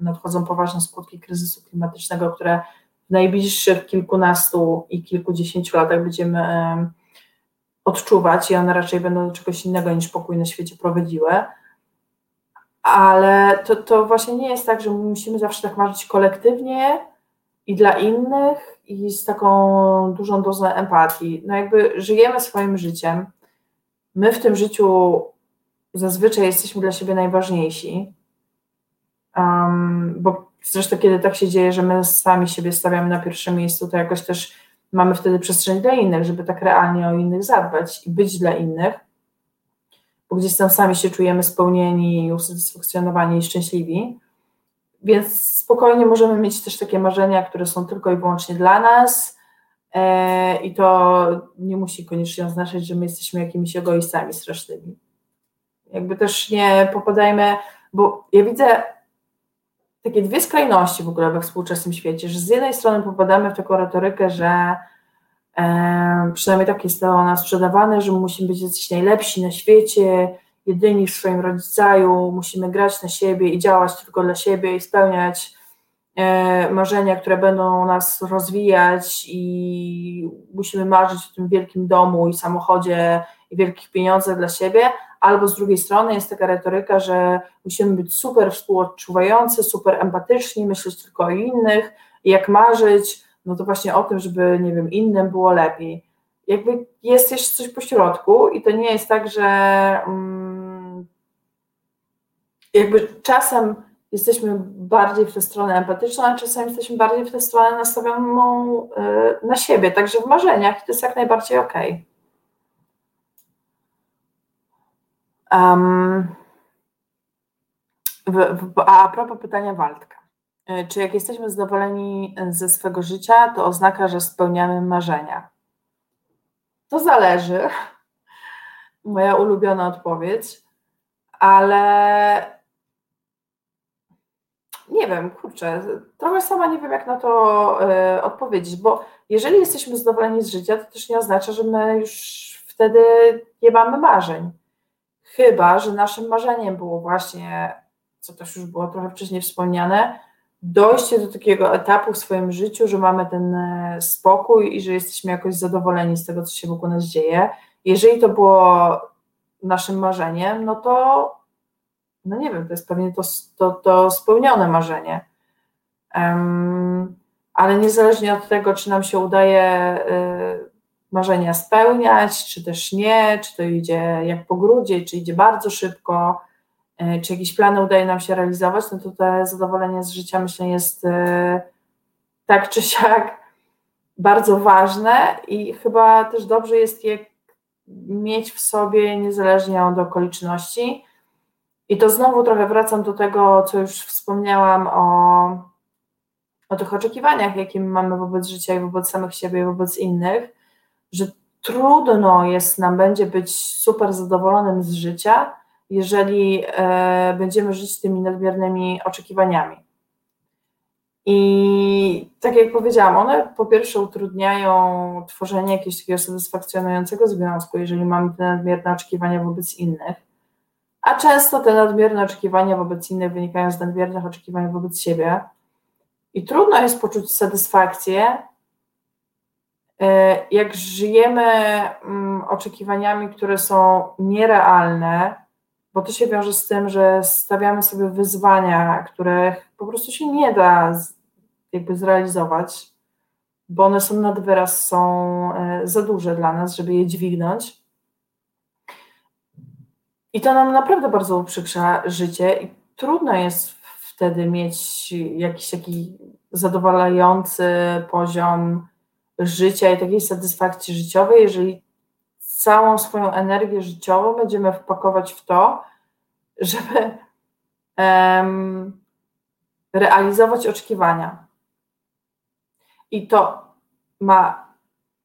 nadchodzą poważne skutki kryzysu klimatycznego, które w najbliższych kilkunastu i kilkudziesięciu latach będziemy odczuwać i one raczej będą do czegoś innego niż pokój na świecie prowadziły ale to, to właśnie nie jest tak, że musimy zawsze tak marzyć kolektywnie i dla innych i z taką dużą dozą empatii. No jakby żyjemy swoim życiem. My w tym życiu zazwyczaj jesteśmy dla siebie najważniejsi, um, bo zresztą kiedy tak się dzieje, że my sami siebie stawiamy na pierwszym miejscu, to jakoś też mamy wtedy przestrzeń dla innych, żeby tak realnie o innych zadbać i być dla innych, bo gdzieś tam sami się czujemy spełnieni, usatysfakcjonowani i szczęśliwi. Więc spokojnie możemy mieć też takie marzenia, które są tylko i wyłącznie dla nas. E, I to nie musi koniecznie oznaczać, że my jesteśmy jakimiś egoistami strasznymi. Jakby też nie popadajmy, bo ja widzę takie dwie skrajności w ogóle we współczesnym świecie, że z jednej strony popadamy w taką retorykę, że przynajmniej tak jest to nas sprzedawane, że musimy być jacyś najlepsi na świecie, jedyni w swoim rodzaju, musimy grać na siebie i działać tylko dla siebie i spełniać e, marzenia, które będą nas rozwijać i musimy marzyć o tym wielkim domu i samochodzie i wielkich pieniądzach dla siebie, albo z drugiej strony jest taka retoryka, że musimy być super współodczuwający, super empatyczni, myśleć tylko o innych jak marzyć, no to właśnie o tym, żeby, nie wiem, innym było lepiej. Jakby jest jeszcze coś po środku i to nie jest tak, że um, jakby czasem jesteśmy bardziej w tę stronę empatyczną, a czasem jesteśmy bardziej w tę stronę nastawioną y, na siebie, także w marzeniach i to jest jak najbardziej okej. Okay. Um, a propos pytania Waldka. E, czy jak jesteśmy zadowoleni ze swego życia, to oznacza, że spełniamy marzenia? To zależy. Moja ulubiona odpowiedź, ale nie wiem, kurczę, trochę sama nie wiem, jak na to y, odpowiedzieć, bo jeżeli jesteśmy zadowoleni z życia, to też nie oznacza, że my już wtedy nie mamy marzeń. Chyba, że naszym marzeniem było właśnie, co też już było trochę wcześniej wspomniane, dojście do takiego etapu w swoim życiu, że mamy ten e, spokój i że jesteśmy jakoś zadowoleni z tego, co się wokół nas dzieje. Jeżeli to było naszym marzeniem, no to, no nie wiem, to jest pewnie to, to, to spełnione marzenie. Um, ale niezależnie od tego, czy nam się udaje y, marzenia spełniać, czy też nie, czy to idzie jak po grudzie, czy idzie bardzo szybko, czy jakieś plany udaje nam się realizować, no to to zadowolenie z życia myślę jest e, tak czy siak bardzo ważne i chyba też dobrze jest je mieć w sobie niezależnie od okoliczności. I to znowu trochę wracam do tego, co już wspomniałam o, o tych oczekiwaniach, jakie mamy wobec życia i wobec samych siebie i wobec innych że trudno jest nam będzie być super zadowolonym z życia, jeżeli e, będziemy żyć tymi nadmiernymi oczekiwaniami. I tak jak powiedziałam, one po pierwsze utrudniają tworzenie jakiegoś takiego satysfakcjonującego związku, jeżeli mamy te nadmierne oczekiwania wobec innych, a często te nadmierne oczekiwania wobec innych wynikają z nadmiernych oczekiwań wobec siebie. I trudno jest poczuć satysfakcję, E, jak żyjemy mm, oczekiwaniami, które są nierealne, bo to się wiąże z tym, że stawiamy sobie wyzwania, których po prostu się nie da jakby zrealizować, bo one są nad wyraz, są e, za duże dla nas, żeby je dźwignąć. I to nam naprawdę bardzo uprzykrza życie i trudno jest wtedy mieć jakiś taki zadowalający poziom życia i takiej satysfakcji życiowej, jeżeli całą swoją energię życiową będziemy wpakować w to, żeby um, realizować oczekiwania. I to ma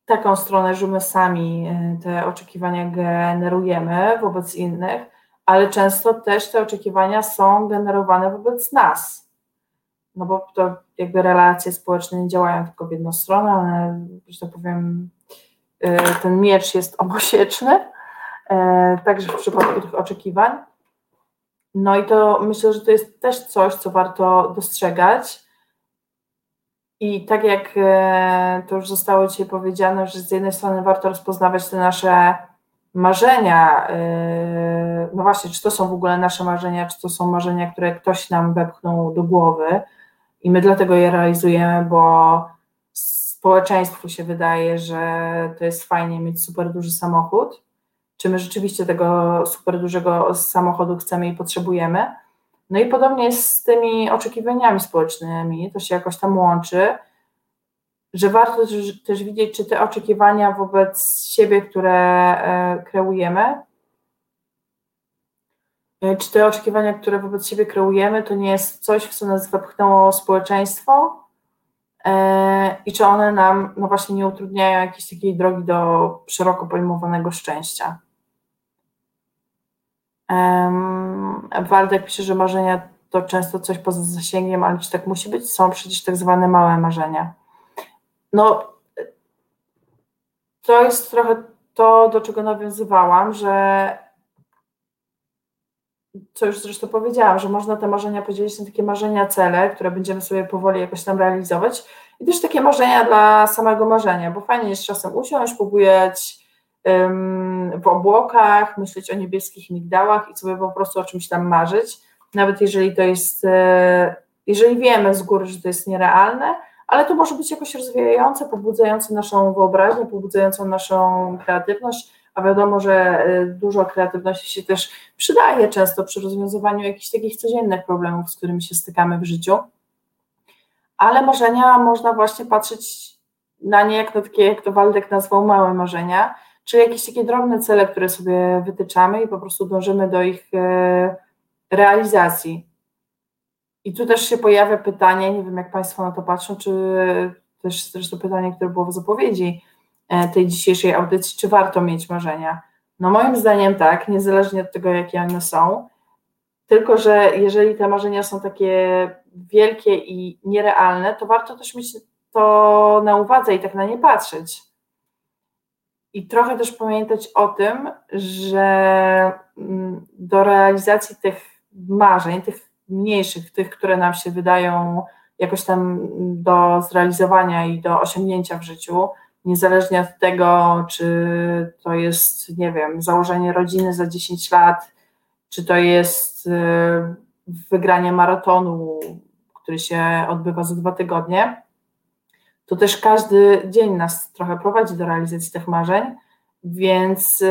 taką stronę, że my sami e, te oczekiwania generujemy wobec innych, ale często też te oczekiwania są generowane wobec nas no bo to jakby relacje społeczne nie działają tylko w jedną stronę, one, że tak powiem, ten miecz jest obosieczny, y, także w przypadku tych oczekiwań. No i to myślę, że to jest też coś, co warto dostrzegać. I tak jak y, to już zostało dzisiaj powiedziane, że z jednej strony warto rozpoznawać te nasze marzenia, no właśnie, czy to są w ogóle nasze marzenia, czy to są marzenia, które ktoś nam wepchnął do głowy, i my dlatego je realizujemy, bo społeczeństwu się wydaje, że to jest fajnie mieć super duży samochód. Czy my rzeczywiście tego super dużego samochodu chcemy i potrzebujemy? No i podobnie jest z tymi oczekiwaniami społecznymi, to się jakoś tam łączy. że warto też, też widzieć, czy te oczekiwania wobec siebie, które e, kreujemy, e, czy te oczekiwania, które wobec siebie kreujemy, to nie jest coś, w co nas wepchnęło społeczeństwo i czy one nam no właśnie nie utrudniają jakiejś takiej drogi do szeroko pojmowanego szczęścia. Waldek pisze, że marzenia to często coś poza zasięgiem, ale czy tak musi być? Są przecież tak zwane małe marzenia. No, to jest trochę to, do czego nawiązywałam, że co już zresztą powiedziałam, że można te marzenia podzielić na takie marzenia, cele, które będziemy sobie powoli jakoś tam realizować i też takie marzenia dla samego marzenia, bo fajnie jest czasem usiąść, pobujać w obłokach, myśleć o niebieskich migdałach i sobie po prostu o czymś tam marzyć, nawet jeżeli to jest, e, jeżeli wiemy z góry, że to jest nierealne, ale to może być jakoś rozwijające, pobudzające naszą wyobraźnię, pobudzające naszą kreatywność, a wiadomo, że e, dużo kreatywności się też przydaje często przy rozwiązywaniu jakichś takich codziennych problemów, z którymi się stykamy w życiu. Ale marzenia można właśnie patrzeć na nie jak na takie, jak to Waldek nazwał, małe marzenia, czy jakieś takie drobne cele, które sobie wytyczamy i po prostu dążymy do ich e, realizacji. I tu też się pojawia pytanie, nie wiem jak Państwo na to patrzą, czy też zresztą pytanie, które było w zapowiedzi tej dzisiejszej audycji, czy warto mieć marzenia? No moim zdaniem tak, niezależnie od tego, jakie one są, tylko że jeżeli te marzenia są takie wielkie i nierealne, to warto też mieć to na uwadze i tak na nie patrzeć. I trochę też pamiętać o tym, że mm, do realizacji tych marzeń, tych mniejszych, tych, które nam się wydają jakoś tam do zrealizowania i do osiągnięcia w życiu, niezależnie od tego, czy to jest, nie wiem, założenie rodziny za 10 lat, czy to jest y, wygranie maratonu, który się odbywa za dwa tygodnie, to też każdy dzień nas trochę prowadzi do realizacji tych marzeń, więc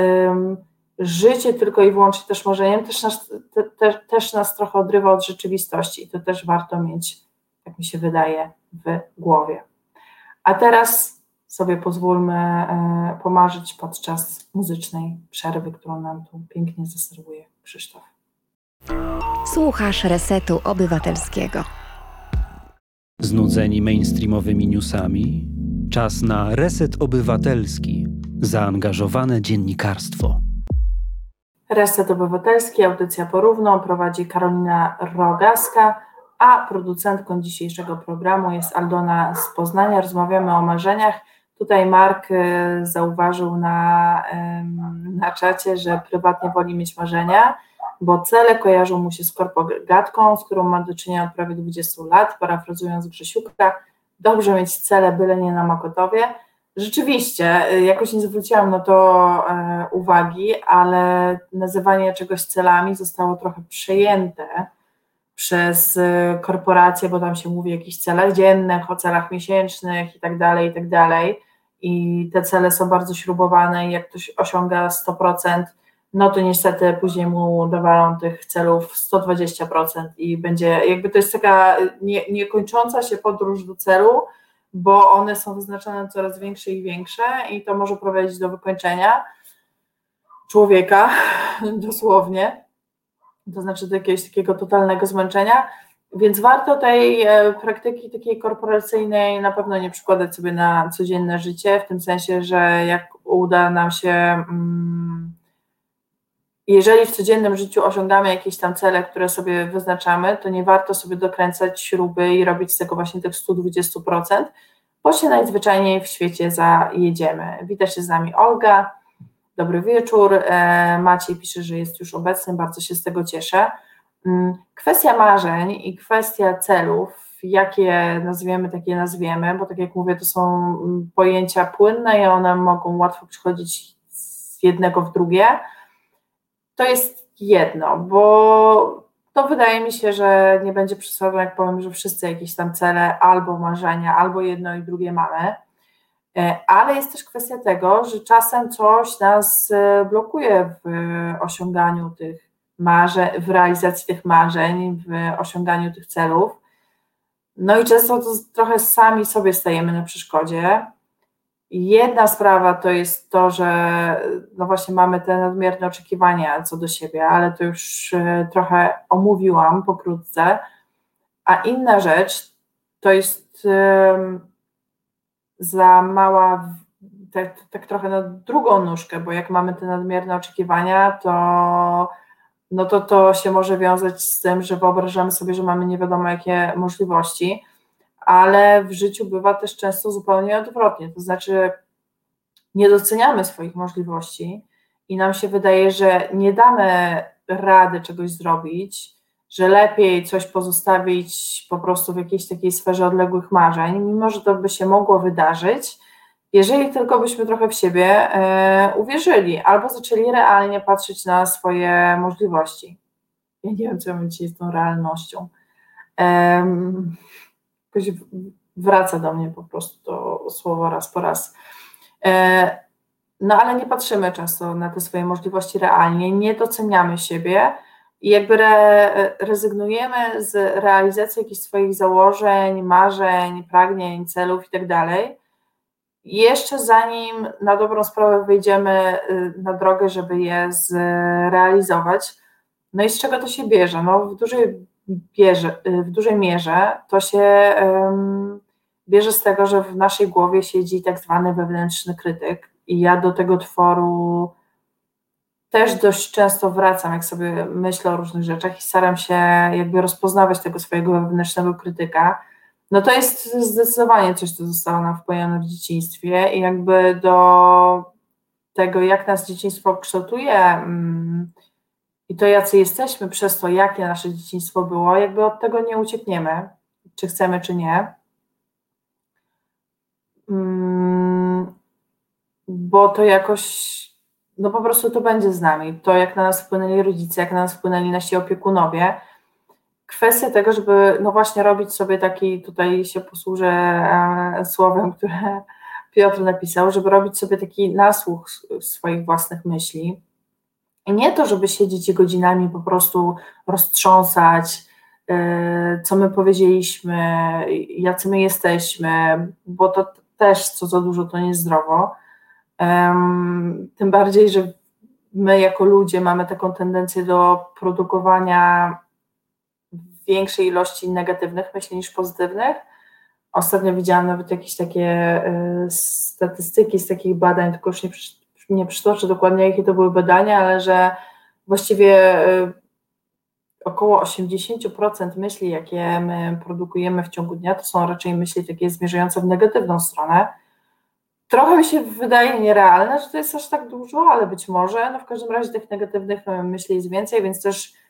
życie tylko i wyłącznie też marzeniem też nas, te, te, też nas trochę odrywa od rzeczywistości i to też warto mieć, jak mi się wydaje, w głowie. A teraz sobie pozwólmy e, pomarzyć podczas muzycznej przerwy, którą nam tu pięknie zaserwuje Krzysztof. Słuchasz Resetu Obywatelskiego. Znudzeni mainstreamowymi newsami? Czas na reset obywatelski, zaangażowane dziennikarstwo. Reset Obywatelski, audycja porówno prowadzi Karolina Rogaska, a producentką dzisiejszego programu jest Aldona z Poznania. Rozmawiamy o marzeniach. Tutaj Mark y, zauważył na, na czacie, że prywatnie woli mieć marzenia bo cele kojarzą mu się z korpogatką, z którą ma do czynienia od prawie 20 lat, parafrazując Grzesiuka, dobrze mieć cele, byle nie na Makotowie. Rzeczywiście, y, jakoś nie zwróciłam na to e, uwagi, ale nazywanie czegoś celami zostało trochę przejęte przez korporacje, bo tam się mówi o jakichś celach dziennych, o celach miesięcznych i tak dalej, i tak dalej. I te cele są bardzo śrubowane i jak ktoś osiąga 100%, no to niestety później mu dawalą tych celów 120% i będzie, jakby to jest taka nie, niekończąca się podróż do celu, bo one są wyznaczane coraz większe i większe i to może prowadzić do wykończenia człowieka, dosłownie, to znaczy do jakiegoś takiego totalnego zmęczenia, więc warto tej e, praktyki takiej korporacyjnej na pewno nie przykładać sobie na codzienne życie, w tym sensie, że jak uda nam się... Mm, jeżeli w codziennym życiu osiągamy jakieś tam cele, które sobie wyznaczamy, to nie warto sobie dokręcać śruby i robić z tego właśnie tych 120%, bo się najzwyczajniej w świecie zajedziemy. Wita się z nami Olga. Dobry wieczór. E, Maciej pisze, że jest już obecny, bardzo się z tego cieszę. Mm, kwestia marzeń i kwestia celów, jakie nazwiemy, takie nazwiemy, bo tak jak mówię, to są mm, pojęcia płynne i one mogą łatwo przychodzić z jednego w drugie to jest jedno, bo to wydaje mi się, że nie będzie przesadą, jak powiem, że wszyscy jakieś tam cele albo marzenia, albo jedno i drugie mamy. E, ale jest też kwestia tego, że czasem coś nas e, blokuje w osiąganiu tych marzeń, w realizacji tych marzeń, w osiąganiu tych celów. No i często to trochę sami sobie stajemy na przeszkodzie. Jedna sprawa to jest to, że no właśnie mamy te nadmierne oczekiwania co do siebie, ale to już e, trochę omówiłam pokrótce. A inna rzecz to jest za mała, tak, tak trochę na drugą nóżkę, bo jak mamy te nadmierne oczekiwania, to no to to się może wiązać z tym, że wyobrażamy sobie, że mamy nie wiadomo jakie możliwości, ale w życiu bywa też często zupełnie odwrotnie, to znaczy nie doceniamy swoich możliwości i nam się wydaje, że nie damy rady czegoś zrobić, że lepiej coś pozostawić po prostu w jakiejś takiej sferze odległych marzeń, mimo że to by się mogło wydarzyć, jeżeli tylko byśmy trochę w siebie e, uwierzyli albo zaczęli realnie patrzeć na swoje możliwości. Ja nie wiem, co ja dzisiaj z tą realnością. jakoś wraca do mnie po prostu to słowo raz po raz. E, no ale nie patrzymy często na te swoje możliwości realnie, nie doceniamy siebie i jakby re, rezygnujemy z realizacji jakichś swoich założeń, marzeń, pragnień, celów itd. Jeszcze zanim na dobrą sprawę wyjdziemy y, na drogę, żeby je zrealizować. No i z czego to się bierze? No w dużej, bierze, y, w dużej mierze to się um, bierze z tego, że w naszej głowie siedzi tak zwany wewnętrzny krytyk i ja do tego tworu też dość często wracam, jak sobie myślę o różnych rzeczach i staram się jakby rozpoznawać tego swojego wewnętrznego krytyka no to jest zdecydowanie coś, co zostało nam wpojone w dzieciństwie i jakby do tego, jak nas dzieciństwo kształtuje mm, i to, jacy jesteśmy przez to, jakie nasze dzieciństwo było, jakby od tego nie uciekniemy, czy chcemy, czy nie. Mm, bo to jakoś, no po prostu to będzie z nami. To, jak na nas wpłynęli rodzice, jak na nas wpłynęli nasi opiekunowie, kwestia tego, żeby no właśnie robić sobie taki, tutaj się posłużę e, słowem, które Piotr napisał, żeby robić sobie taki nasłuch swoich własnych myśli. I nie to, żeby siedzieć godzinami po prostu roztrząsać, e, co my powiedzieliśmy, jacy my jesteśmy, bo to też co za dużo to niezdrowo. Tym bardziej, że my jako ludzie mamy taką tendencję do produkowania większej ilości negatywnych myśli niż pozytywnych. Ostatnio widziałam nawet jakieś takie y, statystyki z takich badań, tylko już nie, nie przytoczę dokładnie, jakie to były badania, ale że właściwie y, około 80% myśli, jakie my produkujemy w ciągu dnia, to są raczej myśli takie zmierzające w negatywną stronę. Trochę mi się wydaje nierealne, że to jest aż tak dużo, ale być może. No w każdym razie tych negatywnych myśli jest więcej, więc też E,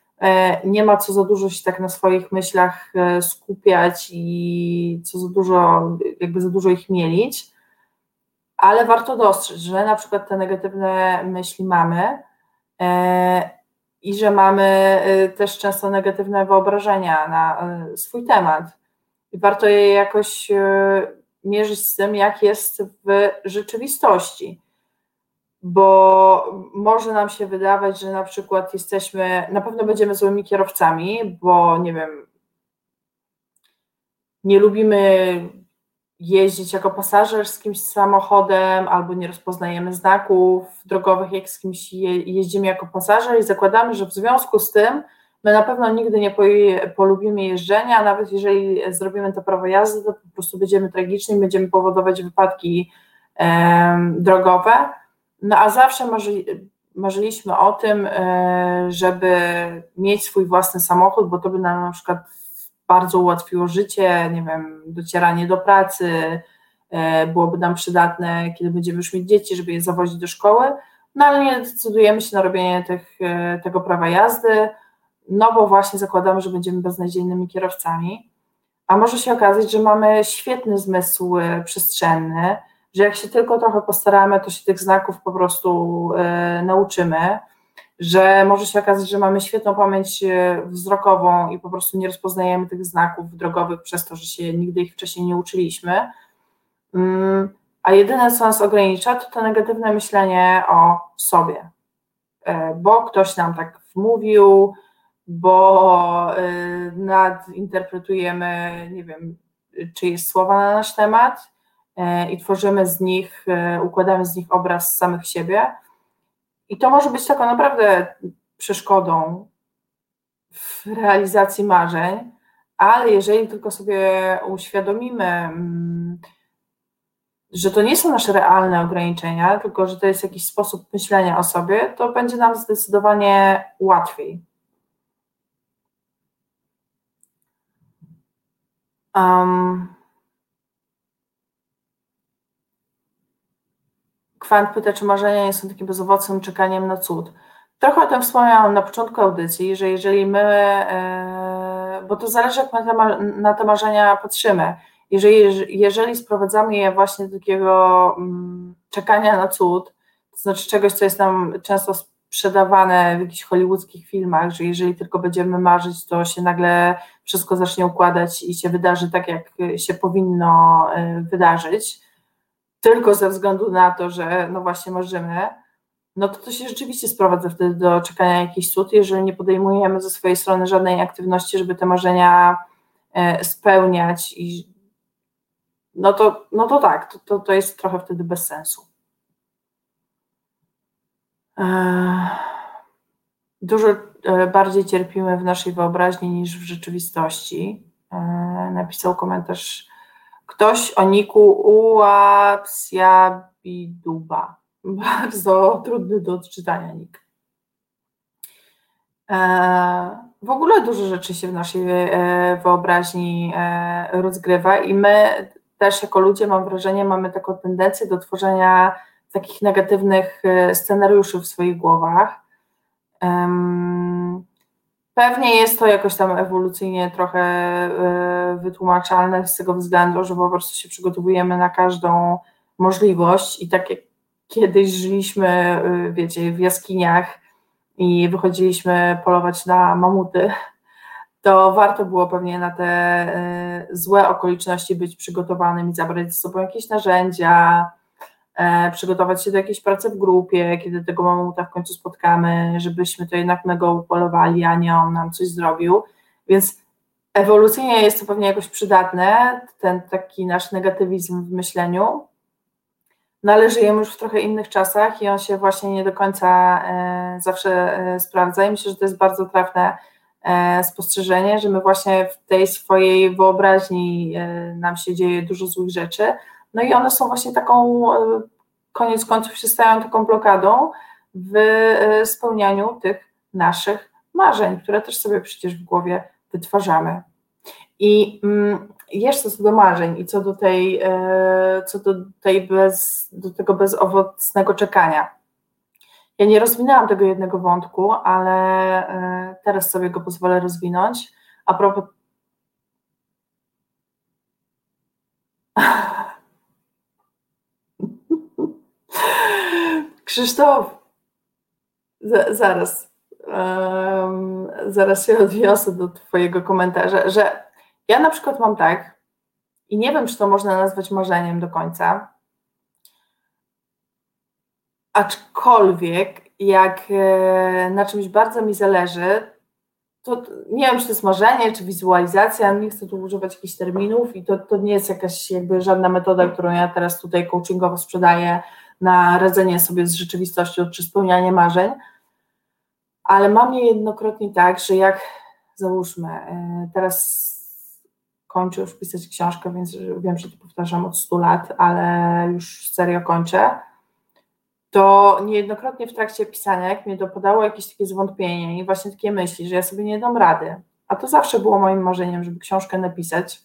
nie ma co za dużo się tak na swoich myślach e, skupiać i co za dużo, jakby za dużo ich mielić, ale warto dostrzec, że na przykład te negatywne myśli mamy e, i że mamy też często negatywne wyobrażenia na swój temat. I warto je jakoś mierzyć z tym, jak jest w rzeczywistości bo może nam się wydawać, że na przykład jesteśmy, na pewno będziemy złymi kierowcami, bo nie wiem, nie lubimy jeździć jako pasażer z kimś samochodem, albo nie rozpoznajemy znaków drogowych, jak z kimś jeździmy jako pasażer i zakładamy, że w związku z tym my na pewno nigdy nie polubimy jeżdżenia, nawet jeżeli zrobimy to prawo jazdy, to po prostu będziemy tragiczni, będziemy powodować wypadki drogowe no a zawsze marzy, marzyliśmy o tym, e, żeby mieć swój własny samochód, bo to by nam na przykład bardzo ułatwiło życie, nie wiem, docieranie do pracy, e, byłoby nam przydatne, kiedy będziemy już mieć dzieci, żeby je zawozić do szkoły, no ale nie decydujemy się na robienie tych, e, tego prawa jazdy, no bo właśnie zakładamy, że będziemy beznadziejnymi kierowcami, a może się okazać, że mamy świetny zmysł przestrzenny, że jak się tylko trochę postaramy, to się tych znaków po prostu e, nauczymy, że może się okazać, że mamy świetną pamięć e, wzrokową i po prostu nie rozpoznajemy tych znaków drogowych przez to, że się nigdy ich wcześniej nie uczyliśmy. Mm, a jedyne, co nas ogranicza, to to negatywne myślenie o sobie, e, bo ktoś nam tak wmówił, bo nadinterpretujemy, nie wiem, czyjeś słowa na nasz temat i tworzymy z nich, układamy z nich obraz samych siebie. I to może być taką naprawdę przeszkodą w realizacji marzeń, ale jeżeli tylko sobie uświadomimy, mm, że to nie są nasze realne ograniczenia, tylko że to jest jakiś sposób myślenia o sobie, to będzie nam zdecydowanie łatwiej. Um, Kwant pyta, czy marzenia nie są takim bezowocnym czekaniem na cud. Trochę o tym wspomniałam na początku audycji, że jeżeli my, e, bo to zależy jak na te, marzenia patrzymy, jeżeli, jeżeli sprowadzamy je właśnie do takiego mm, czekania na cud, to znaczy czegoś, co jest nam często sprzedawane w jakichś hollywoodzkich filmach, że jeżeli tylko będziemy marzyć, to się nagle wszystko zacznie układać i się wydarzy tak, jak się powinno e, wydarzyć, tylko ze względu na to, że no właśnie marzymy, no to to się rzeczywiście sprowadza wtedy do czekania jakichś cud, jeżeli nie podejmujemy ze swojej strony żadnej aktywności, żeby te marzenia e, spełniać i no to, no to tak, to, to, to jest trochę wtedy bez sensu. E, dużo e, bardziej cierpimy w naszej wyobraźni niż w rzeczywistości. Napisał komentarz ktoś o niku Uapsiabiduba. Bardzo trudny do odczytania nick. E, w ogóle dużo rzeczy się w naszej e, wyobraźni e, rozgrywa i my też jako ludzie, mam wrażenie, mamy taką tendencję do tworzenia takich negatywnych scenariuszy w swoich głowach. Pewnie jest to jakoś tam ewolucyjnie trochę e, wytłumaczalne z tego względu, że po prostu się przygotowujemy na każdą możliwość i tak jak kiedyś żyliśmy, e, wiecie, w jaskiniach i wychodziliśmy polować na mamuty, to warto było pewnie na te e, złe okoliczności być przygotowanym i zabrać ze sobą jakieś narzędzia, przygotować się do jakiejś pracy w grupie, kiedy tego mamuta w końcu spotkamy, żebyśmy to jednak my go upolowali, a nie on nam coś zrobił. Więc ewolucyjnie jest to pewnie jakoś przydatne, ten taki nasz negatywizm w myśleniu, no ale żyjemy już w trochę innych czasach i on się właśnie nie do końca e, zawsze e, sprawdza. I myślę, że to jest bardzo trafne e, spostrzeżenie, że my właśnie w tej swojej wyobraźni e, nam się dzieje dużo złych rzeczy, no i one są właśnie taką, e, koniec końców się stają taką blokadą w e, spełnianiu tych naszych marzeń, które też sobie przecież w głowie wytwarzamy. I mm, jeszcze co do marzeń i co do tej, e, co do tej bez, do tego bezowocnego czekania. Ja nie rozwinęłam tego jednego wątku, ale teraz sobie go pozwolę rozwinąć. A propos Krzysztof, zaraz, um, zaraz się odniosę do Twojego komentarza, że ja na przykład mam tak, i nie wiem, czy to można nazwać marzeniem do końca, aczkolwiek jak e, na czymś bardzo mi zależy, to nie wiem, czy to jest marzenie, czy wizualizacja, nie chcę tu używać jakichś terminów i to, to nie jest jakaś jakby żadna metoda, którą ja teraz tutaj coachingowo sprzedaję, na radzenie sobie z rzeczywistością czy spełnianie marzeń, ale mam niejednokrotnie tak, że jak załóżmy, e, teraz kończę już pisać książkę, więc wiem, że to powtarzam od 100 lat, ale już serio kończę, to niejednokrotnie w trakcie pisania, jak mnie dopadało jakieś takie zwątpienie i właśnie takie myśli, że ja sobie nie dam rady, a to zawsze było moim marzeniem, żeby książkę napisać,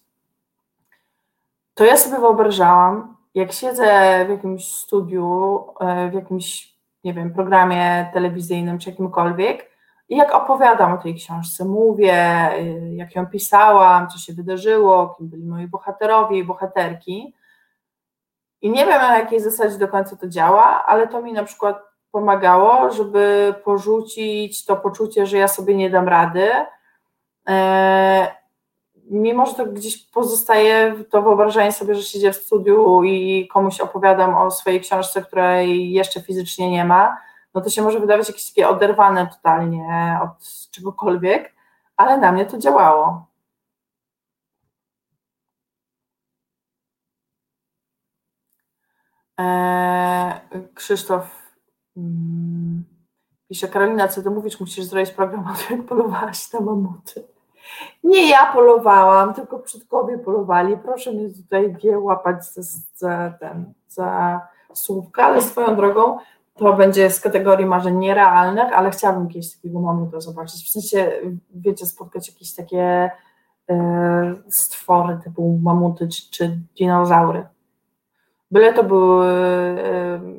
to ja sobie wyobrażałam, jak siedzę w jakimś studiu, e, w jakimś, nie wiem, programie telewizyjnym czy jakimkolwiek i jak opowiadam o tej książce, mówię, e, jak ją pisałam, co się wydarzyło, kim byli moi bohaterowie i bohaterki. I nie wiem, na jakiej zasadzie do końca to działa, ale to mi na przykład pomagało, żeby porzucić to poczucie, że ja sobie nie dam rady e, mimo że to gdzieś pozostaje to wyobrażenie sobie, że siedzę w studiu i komuś opowiadam o swojej książce, której jeszcze fizycznie nie ma, no to się może wydawać jakieś takie oderwane totalnie od czegokolwiek, ale na mnie to działało. Eee, Krzysztof mm, pisze, Karolina, co ty mówisz, musisz zrobić program o tym, jak polowałaś na mamuty. Nie ja polowałam, tylko przodkowie polowali. Proszę mnie tutaj nie łapać za, za, ten, za słówka, ale swoją drogą to będzie z kategorii marzeń nierealnych, ale chciałabym kiedyś takiego mamuta zobaczyć. W sensie, wiecie, spotkać jakieś takie e, stwory typu mamuty czy, czy dinozaury. Byle to był, e,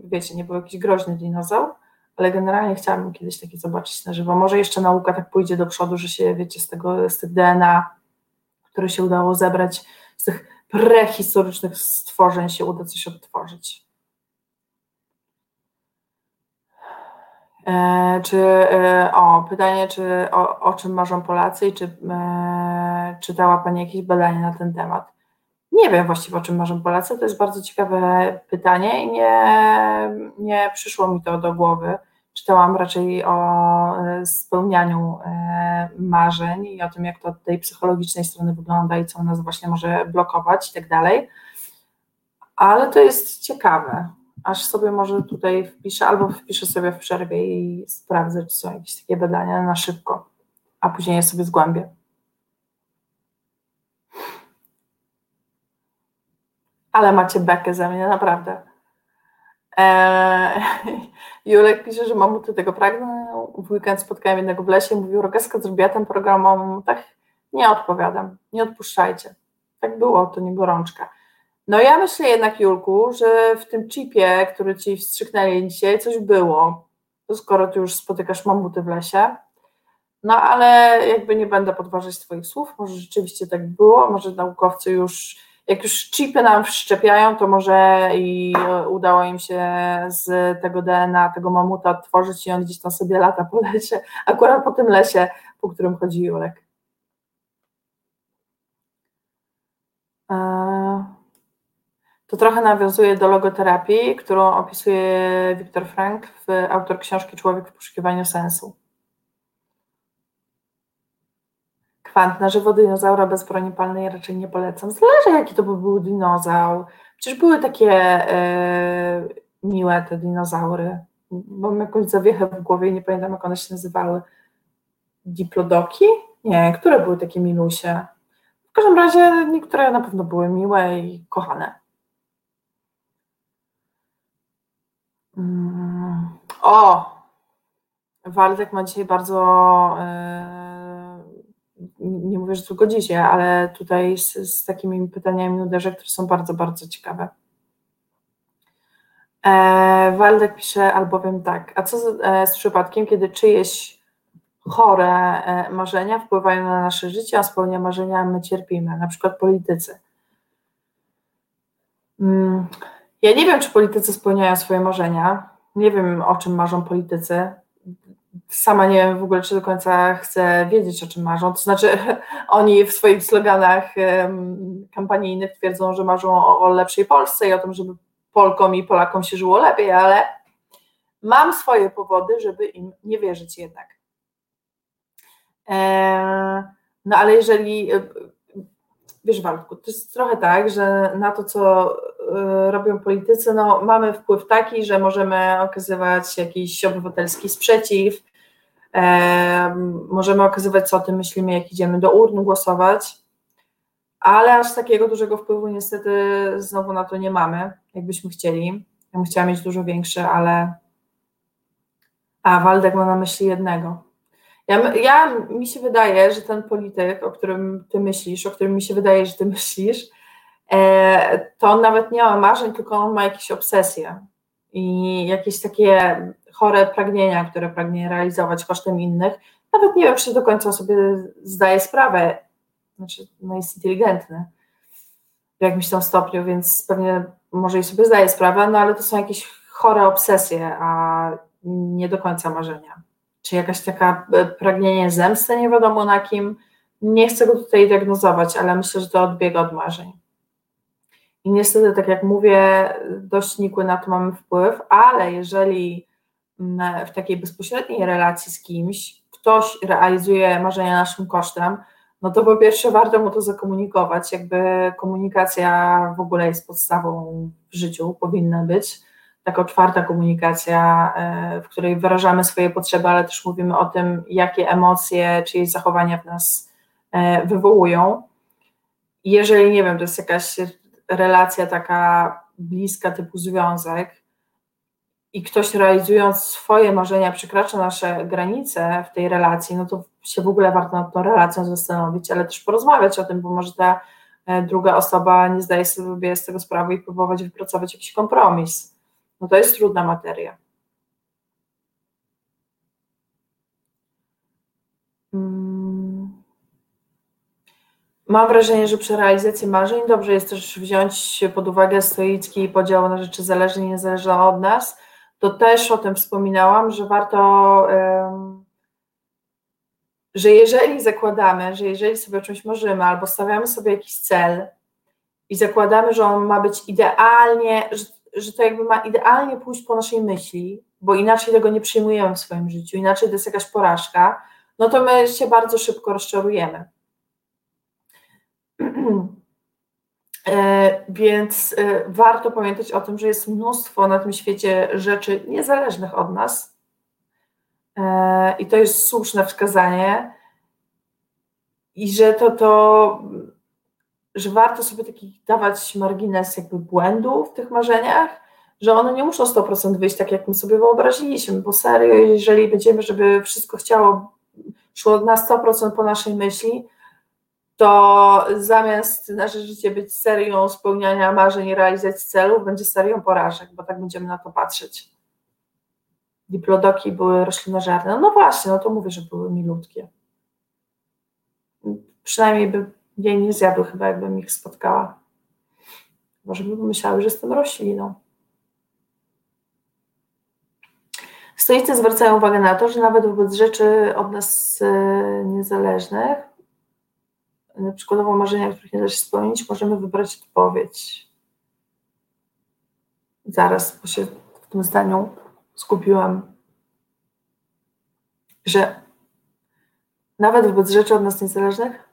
wiecie, nie był jakiś groźny dinozaur, ale generalnie chciałabym kiedyś takie zobaczyć na żywo. Może jeszcze nauka tak pójdzie do przodu, że się, wiecie, z tego, z tych DNA, które się udało zebrać, z tych prehistorycznych stworzeń się uda coś odtworzyć. E, czy, e, o, pytanie, czy o, o czym marzą Polacy i czy e, czytała Pani jakieś badania na ten temat? Nie wiem właściwie, o czym marzą Polacy. To jest bardzo ciekawe pytanie i nie, nie przyszło mi to do głowy. Czytałam raczej o e, spełnianiu e, marzeń i o tym, jak to od tej psychologicznej strony wygląda i co nas właśnie może blokować i tak dalej. Ale to jest ciekawe. Aż sobie może tutaj wpiszę, albo wpiszę sobie w przerwie i sprawdzę, czy są jakieś takie badania na szybko, a później je sobie zgłębię. Ale macie bekę ze mnie, naprawdę. Eee, Julek pisze, że mamuty tego pragną. W weekend spotkałem jednego w lesie, mówił, Rogeska zrobiła ten program o mamutach. Nie odpowiadam, nie odpuszczajcie. Tak było, to nie gorączka. No ja myślę jednak, Julku, że w tym chipie, który ci wstrzyknęli dzisiaj, coś było. To skoro ty już spotykasz mamuty w lesie, no ale jakby nie będę podważać twoich słów, może rzeczywiście tak było, może naukowcy już jak już chipy nam wszczepiają, to może i udało im się z tego DNA, tego mamuta odtworzyć i on gdzieś tam sobie lata po lesie, akurat po tym lesie, po którym chodzi Julek. E, to trochę nawiązuje do logoterapii, którą opisuje Viktor Frank, autor książki Człowiek w poszukiwaniu sensu. Kwant na żywo dinozaura bez broni palnej raczej nie polecam. Zależy, jaki to by był dinozaur. Przecież były takie e, miłe te dinozaury. Mam jakąś zawiechę w głowie nie pamiętam, jak one się nazywały. Diplodoki? Nie, które były takie milusie? W każdym razie niektóre na pewno były miłe i kochane. Mm. O! Waldek ma dzisiaj bardzo. Nie mówię, że tylko dzisiaj, ale tutaj z, z takimi pytaniami uderzę, które są bardzo, bardzo ciekawe. E, Waldek pisze albowiem tak, a co z, e, z przypadkiem, kiedy czyjeś chore e, marzenia wpływają na nasze życie, a spełnia marzenia my cierpimy, na przykład politycy. Mm, ja nie wiem, czy politycy spełniają swoje marzenia, nie wiem, o czym marzą politycy, sama nie wiem w ogóle, czy do końca chcę wiedzieć, o czym marzą. To znaczy, oni w swoich sloganach kampanijnych twierdzą, że marzą o, lepszej Polsce i o tym, żeby Polkom i Polakom się żyło lepiej, ale mam swoje powody, żeby im nie wierzyć jednak. E, no ale jeżeli, wiesz Waldku, to jest trochę tak, że na to, co e, robią politycy, no mamy wpływ taki, że możemy okazywać jakiś obywatelski sprzeciw, możemy okazywać, co o tym myślimy, jak idziemy do urn głosować, ale aż takiego dużego wpływu niestety znowu na to nie mamy, jakbyśmy chcieli. Ja bym chciała mieć dużo większy, ale a Waldek ma na myśli jednego. Ja, ja, mi się wydaje, że ten polityk, o którym ty myślisz, o którym mi się wydaje, że ty myślisz, e, to on nawet nie ma marzeń, tylko on ma jakieś obsesje i jakieś takie chore pragnienia, które pragnie realizować kosztem innych. Nawet nie wiem, czy do końca sobie zdaje sprawę, znaczy no jest inteligentny w jakimś tam stopniu, więc pewnie może i sobie zdaje sprawę, no ale to są jakieś chore obsesje, a nie do końca marzenia. Czy jakaś taka e, pragnienie zemsty, nie wiadomo na kim. Nie chcę go tutaj diagnozować, ale myślę, że to odbiega od marzeń. I niestety, tak jak mówię, dość nikły na to mamy wpływ, ale jeżeli w takiej bezpośredniej relacji z kimś, ktoś realizuje marzenia naszym kosztem, no to po pierwsze warto mu to zakomunikować, jakby komunikacja w ogóle jest podstawą w życiu, powinna być, taka otwarta komunikacja, e, w której wyrażamy swoje potrzeby, ale też mówimy o tym, jakie emocje, czyjeś zachowania w nas e, wywołują. Jeżeli, nie wiem, to jest jakaś relacja taka bliska, typu związek, i ktoś realizując swoje marzenia przekracza nasze granice w tej relacji, no to się w ogóle warto nad tą relacją zastanowić, ale też porozmawiać o tym, bo może ta e, druga osoba nie zdaje sobie z tego sprawy i próbować wypracować jakiś kompromis. No to jest trudna materia. Hmm. Mam wrażenie, że przy realizacji marzeń dobrze jest też wziąć pod uwagę stoicki podział na rzeczy zależne i niezależne od nas, to też o tym wspominałam, że warto, że jeżeli zakładamy, że jeżeli sobie o czymś marzymy albo stawiamy sobie jakiś cel i zakładamy, że on ma być idealnie, że, że to jakby ma idealnie pójść po naszej myśli, bo inaczej tego nie przyjmujemy w swoim życiu, inaczej to jest jakaś porażka, no to my się bardzo szybko rozczarujemy. E, więc e, warto pamiętać o tym, że jest mnóstwo na tym świecie rzeczy niezależnych od nas. E, I to jest słuszne wskazanie. I że to, to że warto sobie taki dawać margines jakby błędu w tych marzeniach, że one nie muszą 100% wyjść tak, jak my sobie wyobraziliśmy, bo serio, jeżeli będziemy, żeby wszystko chciało, szło na 100% po naszej myśli, to zamiast nasze życie być serią spełniania marzeń i realizacji celów, będzie serią porażek, bo tak będziemy na to patrzeć. Diplodoki były roślinożerne. No właśnie, no to mówię, że były milutkie. Przynajmniej by jej nie zjadły chyba, jakbym ich spotkała. Może by pomyślały, że jestem rośliną. Stoicy zwracają uwagę na to, że nawet wobec rzeczy od nas e, niezależnych przykładowo marzenia, których nie da się spełnić, możemy wybrać odpowiedź. Zaraz, bo się w tym zdaniu skupiłam, że nawet wobec rzeczy od nas niezależnych,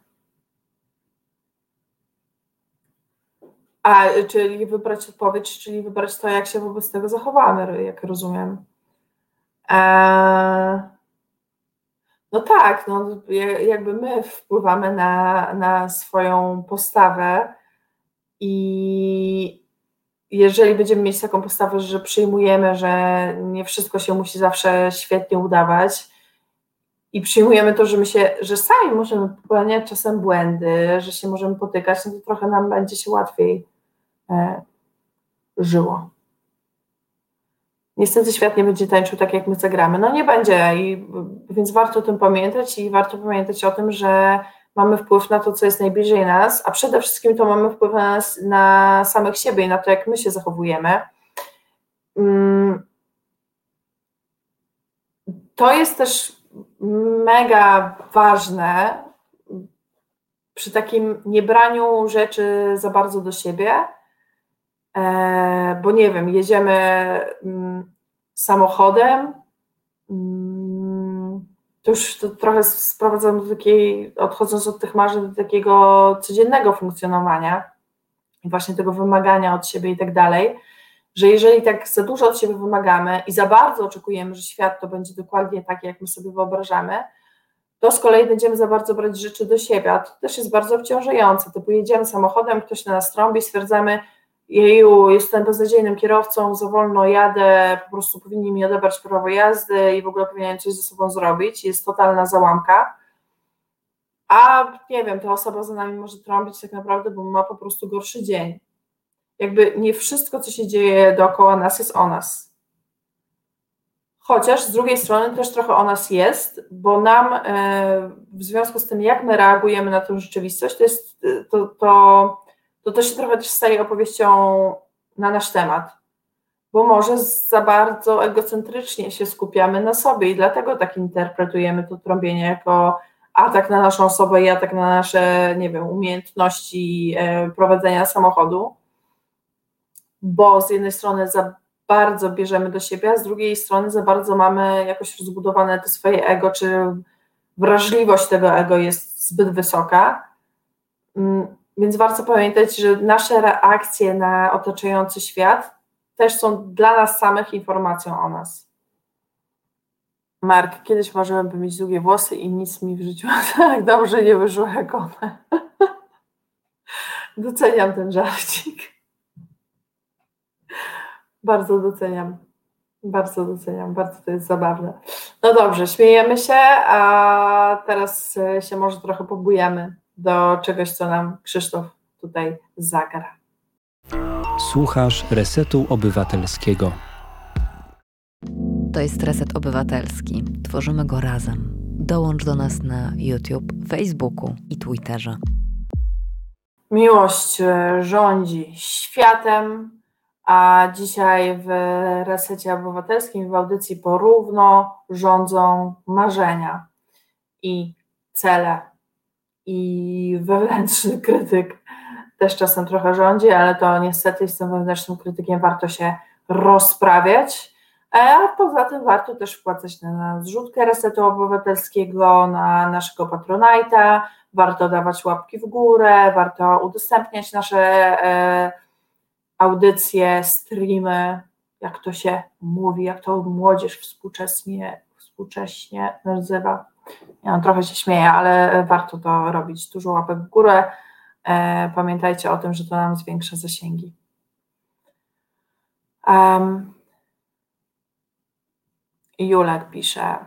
a czyli wybrać odpowiedź, czyli wybrać to, jak się wobec tego zachowamy, jak rozumiem. Eee, no tak, no, jakby my wpływamy na, na swoją postawę i jeżeli będziemy mieć taką postawę, że przyjmujemy, że nie wszystko się musi zawsze świetnie udawać i przyjmujemy to, że my się, że sami możemy popełniać czasem błędy, że się możemy potykać, no to trochę nam będzie się łatwiej żyło niestety świat nie będzie tańczył tak, jak my zagramy. No nie będzie, i, więc warto o tym pamiętać i warto pamiętać o tym, że mamy wpływ na to, co jest najbliżej nas, a przede wszystkim to mamy wpływ na, nas, na samych siebie i na to, jak my się zachowujemy. Mm. To jest też mega ważne przy takim niebraniu rzeczy za bardzo do siebie, E, bo nie wiem, jedziemy mm, samochodem, mm, to już to trochę sprowadzam do takiej, odchodząc od tych marzeń, do takiego codziennego funkcjonowania i właśnie tego wymagania od siebie i tak dalej, że jeżeli tak za dużo od siebie wymagamy i za bardzo oczekujemy, że świat to będzie dokładnie tak, jak my sobie wyobrażamy, to z kolei będziemy za bardzo brać rzeczy do siebie, a to też jest bardzo obciążające. Typu jedziemy samochodem, ktoś na nas trąbi, stwierdzamy, jeju, jestem beznadziejnym kierowcą, za wolno jadę, po prostu powinni mi odebrać prawo jazdy i w ogóle powinienem coś ze sobą zrobić, jest totalna załamka. A nie wiem, ta osoba za nami może trąbić tak naprawdę, bo ma po prostu gorszy dzień. Jakby nie wszystko, co się dzieje dookoła nas, jest o nas. Chociaż z drugiej strony też trochę o nas jest, bo nam e, w związku z tym, jak my reagujemy na tę rzeczywistość, to jest to, to to to się trochę też staje opowieścią na nasz temat, bo może za bardzo egocentrycznie się skupiamy na sobie i dlatego tak interpretujemy to trąbienie jako atak na naszą osobę i atak na nasze, nie wiem, umiejętności e, prowadzenia samochodu, bo z jednej strony za bardzo bierzemy do siebie, a z drugiej strony za bardzo mamy jakoś rozbudowane to swoje ego, czy wrażliwość tego ego jest zbyt wysoka. Więc warto pamiętać, że nasze reakcje na otaczający świat też są dla nas samych informacją o nas. Mark, kiedyś marzyłem, by mieć długie włosy i nic mi w życiu tak dobrze nie wyszło jak one. Doceniam ten żarcik. Bardzo doceniam. Bardzo doceniam, bardzo to jest zabawne. No dobrze, śmiejemy się, a teraz e, się może trochę pobujemy do czegoś, co nam Krzysztof tutaj zagra. Słuchasz Resetu Obywatelskiego. To jest Reset Obywatelski. Tworzymy go razem. Dołącz do nas na YouTube, Facebooku i Twitterze. Miłość e, rządzi światem, a dzisiaj w Resecie Obywatelskim w audycji porówno rządzą marzenia i cele i wewnętrzny krytyk też czasem trochę rządzi, ale to niestety z tym wewnętrznym krytykiem warto się rozprawiać. A poza tym warto też wpłacać na zrzutkę Resetu Obywatelskiego, na naszego Patronite'a, warto dawać łapki w górę, warto udostępniać nasze e, audycje, streamy, jak to się mówi, jak to młodzież współcześnie, współcześnie nazywa. Ja trochę się śmieję, ale warto to robić. Dużo łapek w górę. E, pamiętajcie o tym, że to nam zwiększa zasięgi. Um, Julek pisze.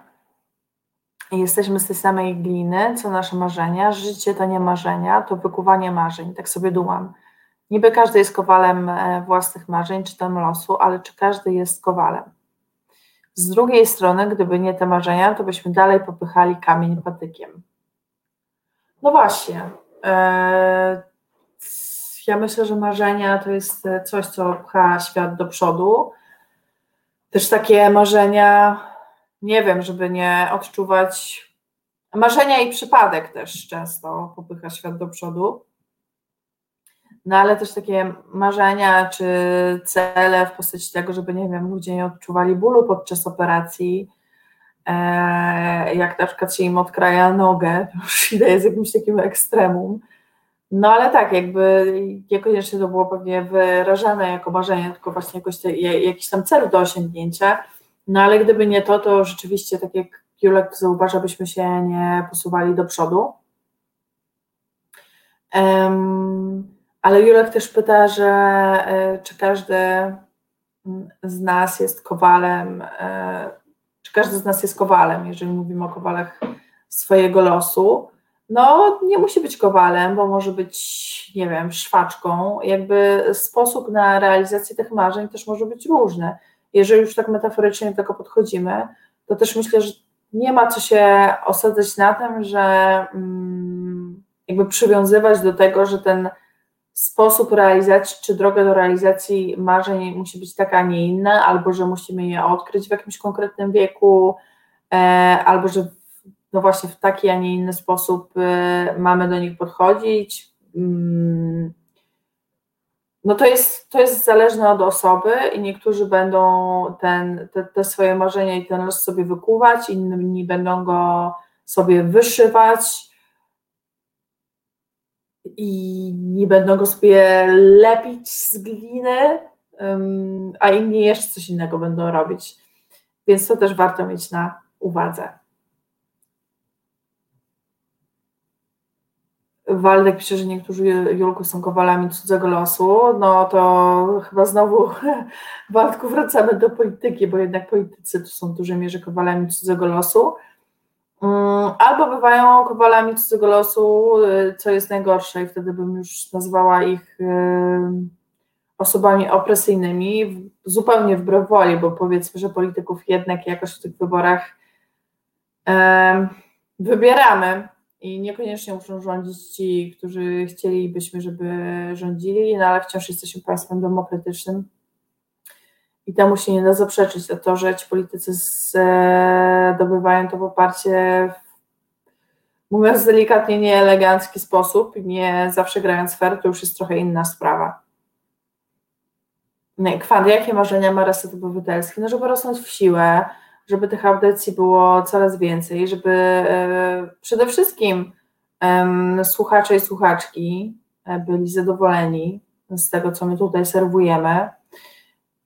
Jesteśmy z tej samej gliny, co nasze marzenia. Życie to nie marzenia, to wykuwanie marzeń. Tak sobie dumam. Niby każdy jest kowalem e, własnych marzeń, czy tam losu, ale czy każdy jest kowalem? Z drugiej strony, gdyby nie te marzenia, to byśmy dalej popychali kamień patykiem. No właśnie. E, ja myślę, że marzenia to jest coś, co pcha świat do przodu. Też takie marzenia, nie wiem, żeby nie odczuwać. Marzenia i przypadek też często popycha świat do przodu no ale też takie marzenia czy cele w postaci tego, żeby, nie wiem, ludzie nie odczuwali bólu podczas operacji, e, jak na przykład się im odkraja nogę, to już idę z jakimś takim ekstremum. No ale tak, jakby niekoniecznie to było pewnie wyrażane jako marzenie, tylko właśnie jakoś te, jakiś tam cel do osiągnięcia. No ale gdyby nie to, to rzeczywiście, tak jak Julek zauważa, byśmy się nie posuwali do przodu. Um, ale Julek też pyta, że e, czy każdy z nas jest kowalem, e, czy każdy z nas jest kowalem, jeżeli mówimy o kowalach swojego losu. No, nie musi być kowalem, bo może być, nie wiem, szwaczką. Jakby sposób na realizację tych marzeń też może być różny. Jeżeli już tak metaforycznie do tego podchodzimy, to też myślę, że nie ma co się osadzać na tym, że mm, jakby przywiązywać do tego, że ten sposób realizacji, czy droga do realizacji marzeń musi być taka, a nie inna, albo że musimy je odkryć w jakimś konkretnym wieku, e, albo że no właśnie w taki, a nie inny sposób e, mamy do nich podchodzić. Mm, no to jest, to jest zależne od osoby i niektórzy będą ten, te, te swoje marzenia i ten los sobie wykuwać, inni będą go sobie wyszywać, i nie będą go sobie lepić z gliny, a inni jeszcze coś innego będą robić. Więc to też warto mieć na uwadze. Waldek pisze, że niektórzy Julku są kowalami cudzego losu. No to chyba znowu, Waldku, wracamy do polityki, bo jednak politycy to są w dużej mierze kowalami cudzego losu. Mm, albo bywają kowalami cudzego losu, y, co jest najgorsze, i wtedy bym już nazwała ich y, osobami opresyjnymi, zupełnie wbrew woli, bo powiedzmy, że polityków jednak jakoś w tych wyborach wybieramy i niekoniecznie muszą rządzić ci, którzy chcielibyśmy, żeby rządzili, no ale wciąż jesteśmy państwem demokratycznym i temu się nie da zaprzeczyć. A to, że ci politycy zdobywają to poparcie mówiąc delikatnie, nieelegancki sposób, nie zawsze grając fair, to już jest trochę inna sprawa. Kwant, jakie marzenia ma Reset Obywatelski? No, żeby rosnąć w siłę, żeby tych audycji było coraz więcej, żeby e, przede wszystkim słuchacze i słuchaczki e, byli zadowoleni z tego, co my tutaj serwujemy,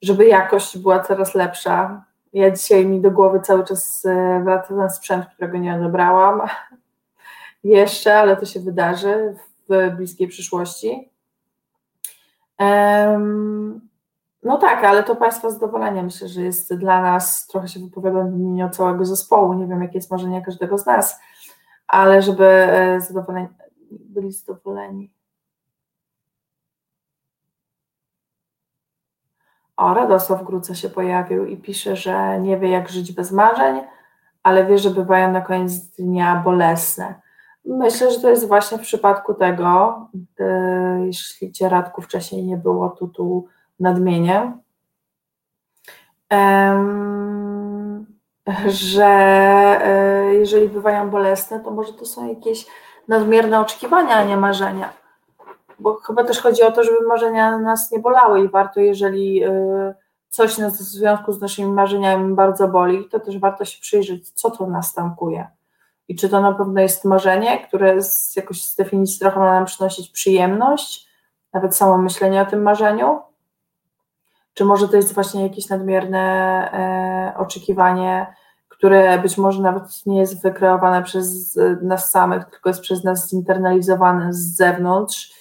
żeby jakość była coraz lepsza. Ja dzisiaj mi do głowy cały czas e, wraca ten sprzęt, którego nie odebrałam jeszcze, ale to się wydarzy w bliskiej przyszłości. No tak, ale to Państwa zadowolenie myślę, że jest dla nas, trochę się wypowiadam w imieniu całego zespołu, nie wiem jakie jest marzenie każdego z nas, ale żeby e, zadowoleni, byli zadowoleni. O, Radosław Gruca się pojawił i pisze, że nie wie jak żyć bez marzeń, ale wie, że bywają na koniec dnia bolesne. Myślę, że to jest właśnie w przypadku tego, e, jeśli Cię Radku wcześniej nie było, tu, tu nadmienię, że e, jeżeli bywają bolesne, to może to są jakieś nadmierne oczekiwania, a nie marzenia. Bo chyba też chodzi o to, żeby marzenia nas nie bolały i warto, jeżeli e, coś nas w związku z naszymi marzeniami bardzo boli, to też warto się przyjrzeć, co to nas tankuje. I czy to na pewno jest marzenie, które z, jakoś z definicji trochę ma nam przynosić przyjemność, nawet samo myślenie o tym marzeniu, czy może to jest właśnie jakieś nadmierne e, oczekiwanie, które być może nawet nie jest wykreowane przez nas samych, tylko jest przez nas zinternalizowane z zewnątrz,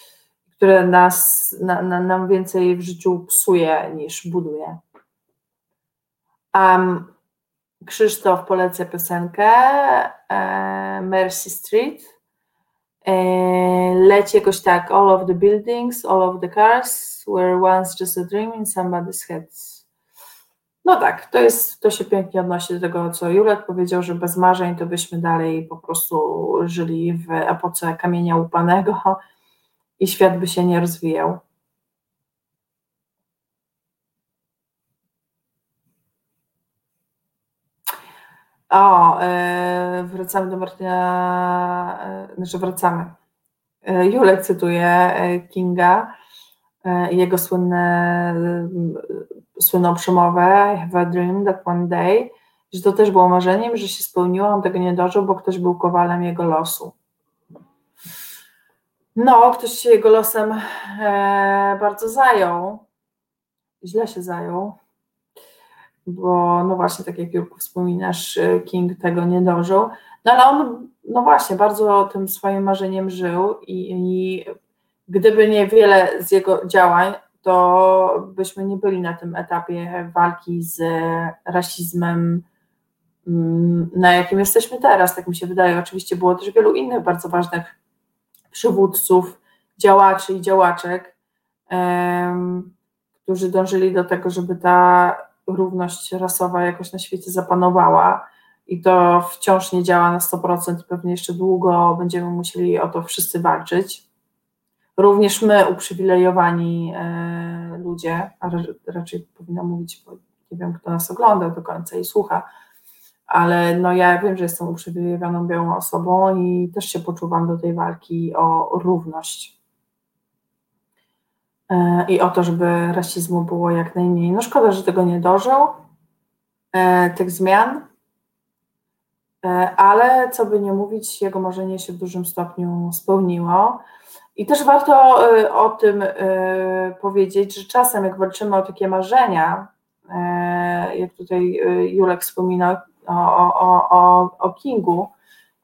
które nas, na, na, nam więcej w życiu psuje niż buduje. Um, Krzysztof poleca piosenkę e, Mercy Street E, leci jakoś tak, all of the buildings, all of the cars were once just a dream in somebody's head. No tak, to jest, to się pięknie odnosi do tego, co Julek powiedział, że bez marzeń to byśmy dalej po prostu żyli w epoce kamienia upanego i świat by się nie rozwijał. O, e, wracamy do Martina, e, znaczy wracamy. E, Julek cytuje Kinga jego słynne, słynną przemowę I have a dream that one day, że to też było marzeniem, że się spełniło, on tego nie dożył, bo ktoś był kowalem jego losu. No, ktoś się jego losem bardzo zajął, źle się zajął, bo no właśnie, tak jak Jurku wspominasz, y, King tego nie dożył, no ale on, no właśnie, bardzo tym swoim marzeniem żył i, i gdyby nie wiele z jego działań, to byśmy nie byli na tym etapie walki z rasizmem, mm, na jakim jesteśmy teraz, tak mi się wydaje. Oczywiście było też wielu innych bardzo ważnych przywódców, działaczy i działaczek, którzy dążyli do tego, żeby ta równość rasowa jakoś na świecie zapanowała i to wciąż nie działa na 100%, pewnie jeszcze długo będziemy musieli o to wszyscy walczyć. Również my, uprzywilejowani e, ludzie, a raczej powinna mówić, bo nie wiem, kto nas ogląda do końca i słucha, ale no ja wiem, że jestem uprzywilejowaną białą osobą i też się poczuwam do tej walki o równość. E, i o to, żeby rasizmu było jak najmniej. No szkoda, że tego nie dożył, e, tych zmian, e, ale co by nie mówić, jego marzenie się w dużym stopniu spełniło. I też warto o tym powiedzieć, że czasem jak walczymy o takie marzenia, jak tutaj Julek wspominał o, o, o, o Kingu,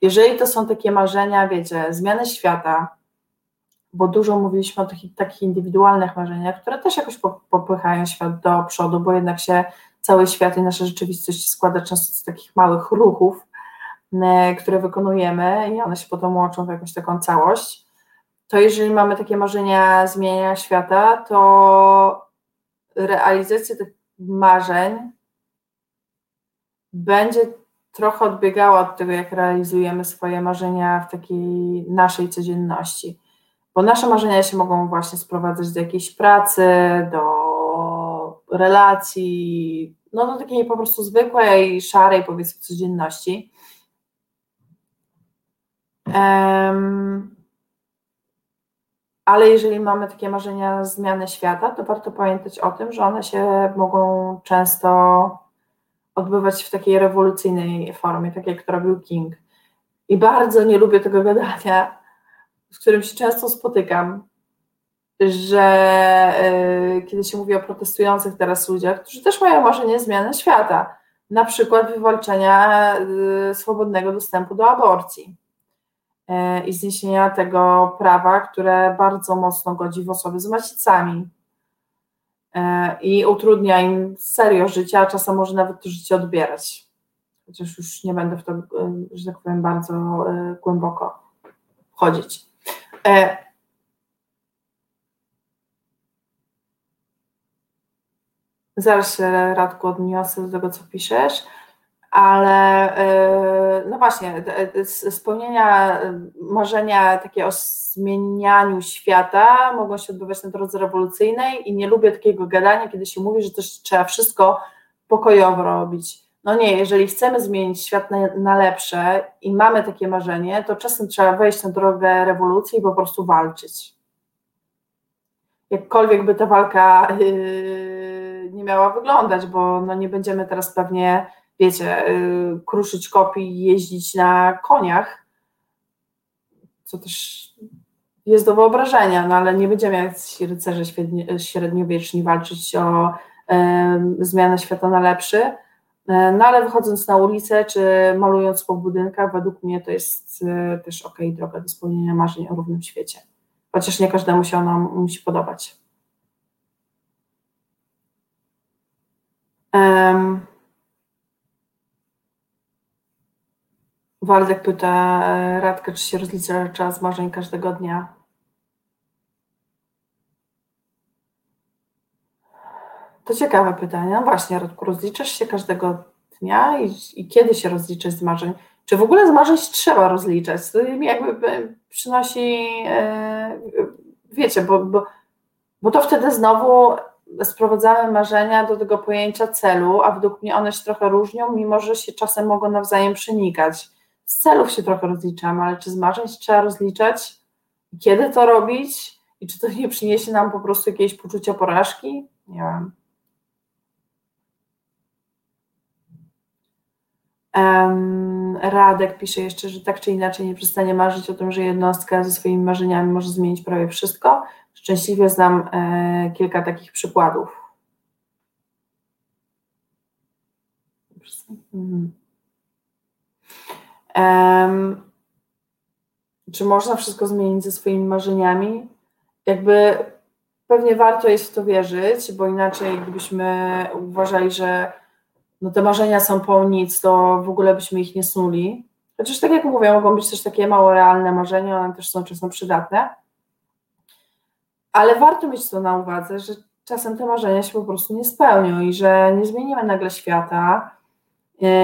jeżeli to są takie marzenia, wiecie, zmiany świata, bo dużo mówiliśmy o takich, takich indywidualnych marzeniach, które też jakoś popychają świat do przodu, bo jednak się cały świat i nasza rzeczywistość składa często z takich małych ruchów, które wykonujemy i one się potem łączą w jakąś taką całość. To jeżeli mamy takie marzenia zmieniania świata, to realizacja tych marzeń będzie trochę odbiegała od tego, jak realizujemy swoje marzenia w takiej naszej codzienności bo nasze marzenia się mogą właśnie sprowadzać do jakiejś pracy, do relacji, no do takiej po prostu zwykłej, szarej powiedzmy codzienności. Um, ale jeżeli mamy takie marzenia zmiany świata, to warto pamiętać o tym, że one się mogą często odbywać w takiej rewolucyjnej formie, tak jak to robił King. I bardzo nie lubię tego gadania, z którym się często spotykam, że yy, kiedy się mówi o protestujących teraz ludziach, którzy też mają marzenie zmiany świata, na przykład wywalczenia yy, swobodnego dostępu do aborcji yy, i zniesienia tego prawa, które bardzo mocno godzi w osoby z macicami i utrudnia im serio życie, a czasem może nawet to życie odbierać. Chociaż już nie będę w to, że tak powiem, bardzo głęboko wchodzić. Zaraz się Radku odniosę do tego, co piszesz, ale e, no właśnie, spełnienia marzenia takie o zmienianiu świata mogą się odbywać na drodze rewolucyjnej i nie lubię takiego gadania, kiedy się mówi, że też trzeba wszystko pokojowo robić. No nie, jeżeli chcemy zmienić świat na, na lepsze i mamy takie marzenie, to czasem trzeba wejść na drogę rewolucji i po prostu walczyć. Jakkolwiek by ta walka yy, nie miała wyglądać, bo no nie będziemy teraz pewnie, wiecie, yy, kruszyć kopii i jeździć na koniach, co też jest do wyobrażenia, no ale nie będziemy jak rycerze średniowieczni walczyć o zmianę świata na lepszy, E, no ale wychodząc na ulicę, czy malując po budynkach, według mnie to jest e, też ok droga do spełnienia marzeń o równym świecie. Chociaż nie każdemu się ona musi podobać. Um, Waldek pyta e, Radkę, czy się rozlicza czas marzeń każdego dnia. To ciekawe pytanie. No właśnie, Radku, rozliczasz się każdego dnia i, i kiedy się rozliczać z marzeń? Czy w ogóle z marzeń trzeba rozliczać? To jakby e, przynosi, e, wiecie, bo, bo, bo to wtedy znowu sprowadzamy marzenia do tego pojęcia celu, a według mnie one się trochę różnią, mimo że się czasem mogą nawzajem przenikać. Z celów się trochę rozliczamy, ale czy z marzeń się trzeba rozliczać? Kiedy to robić? I czy to nie przyniesie nam po prostu jakieś poczucia porażki? Nie wiem. Radek pisze jeszcze, że tak czy inaczej nie przestanie marzyć o tym, że jednostka ze swoimi marzeniami może zmienić prawie wszystko. Szczęśliwie znam e, kilka takich przykładów. Um, czy można wszystko zmienić ze swoimi marzeniami? Jakby pewnie warto jest w to wierzyć, bo inaczej gdybyśmy uważali, że no te marzenia są po nic, to w ogóle byśmy ich nie snuli. Chociaż tak jak mówię, mogą być też takie mało realne marzenia, one też są czasem przydatne. Ale warto mieć to na uwadze, że czasem te marzenia się po prostu nie spełnią i że nie zmienimy nagle świata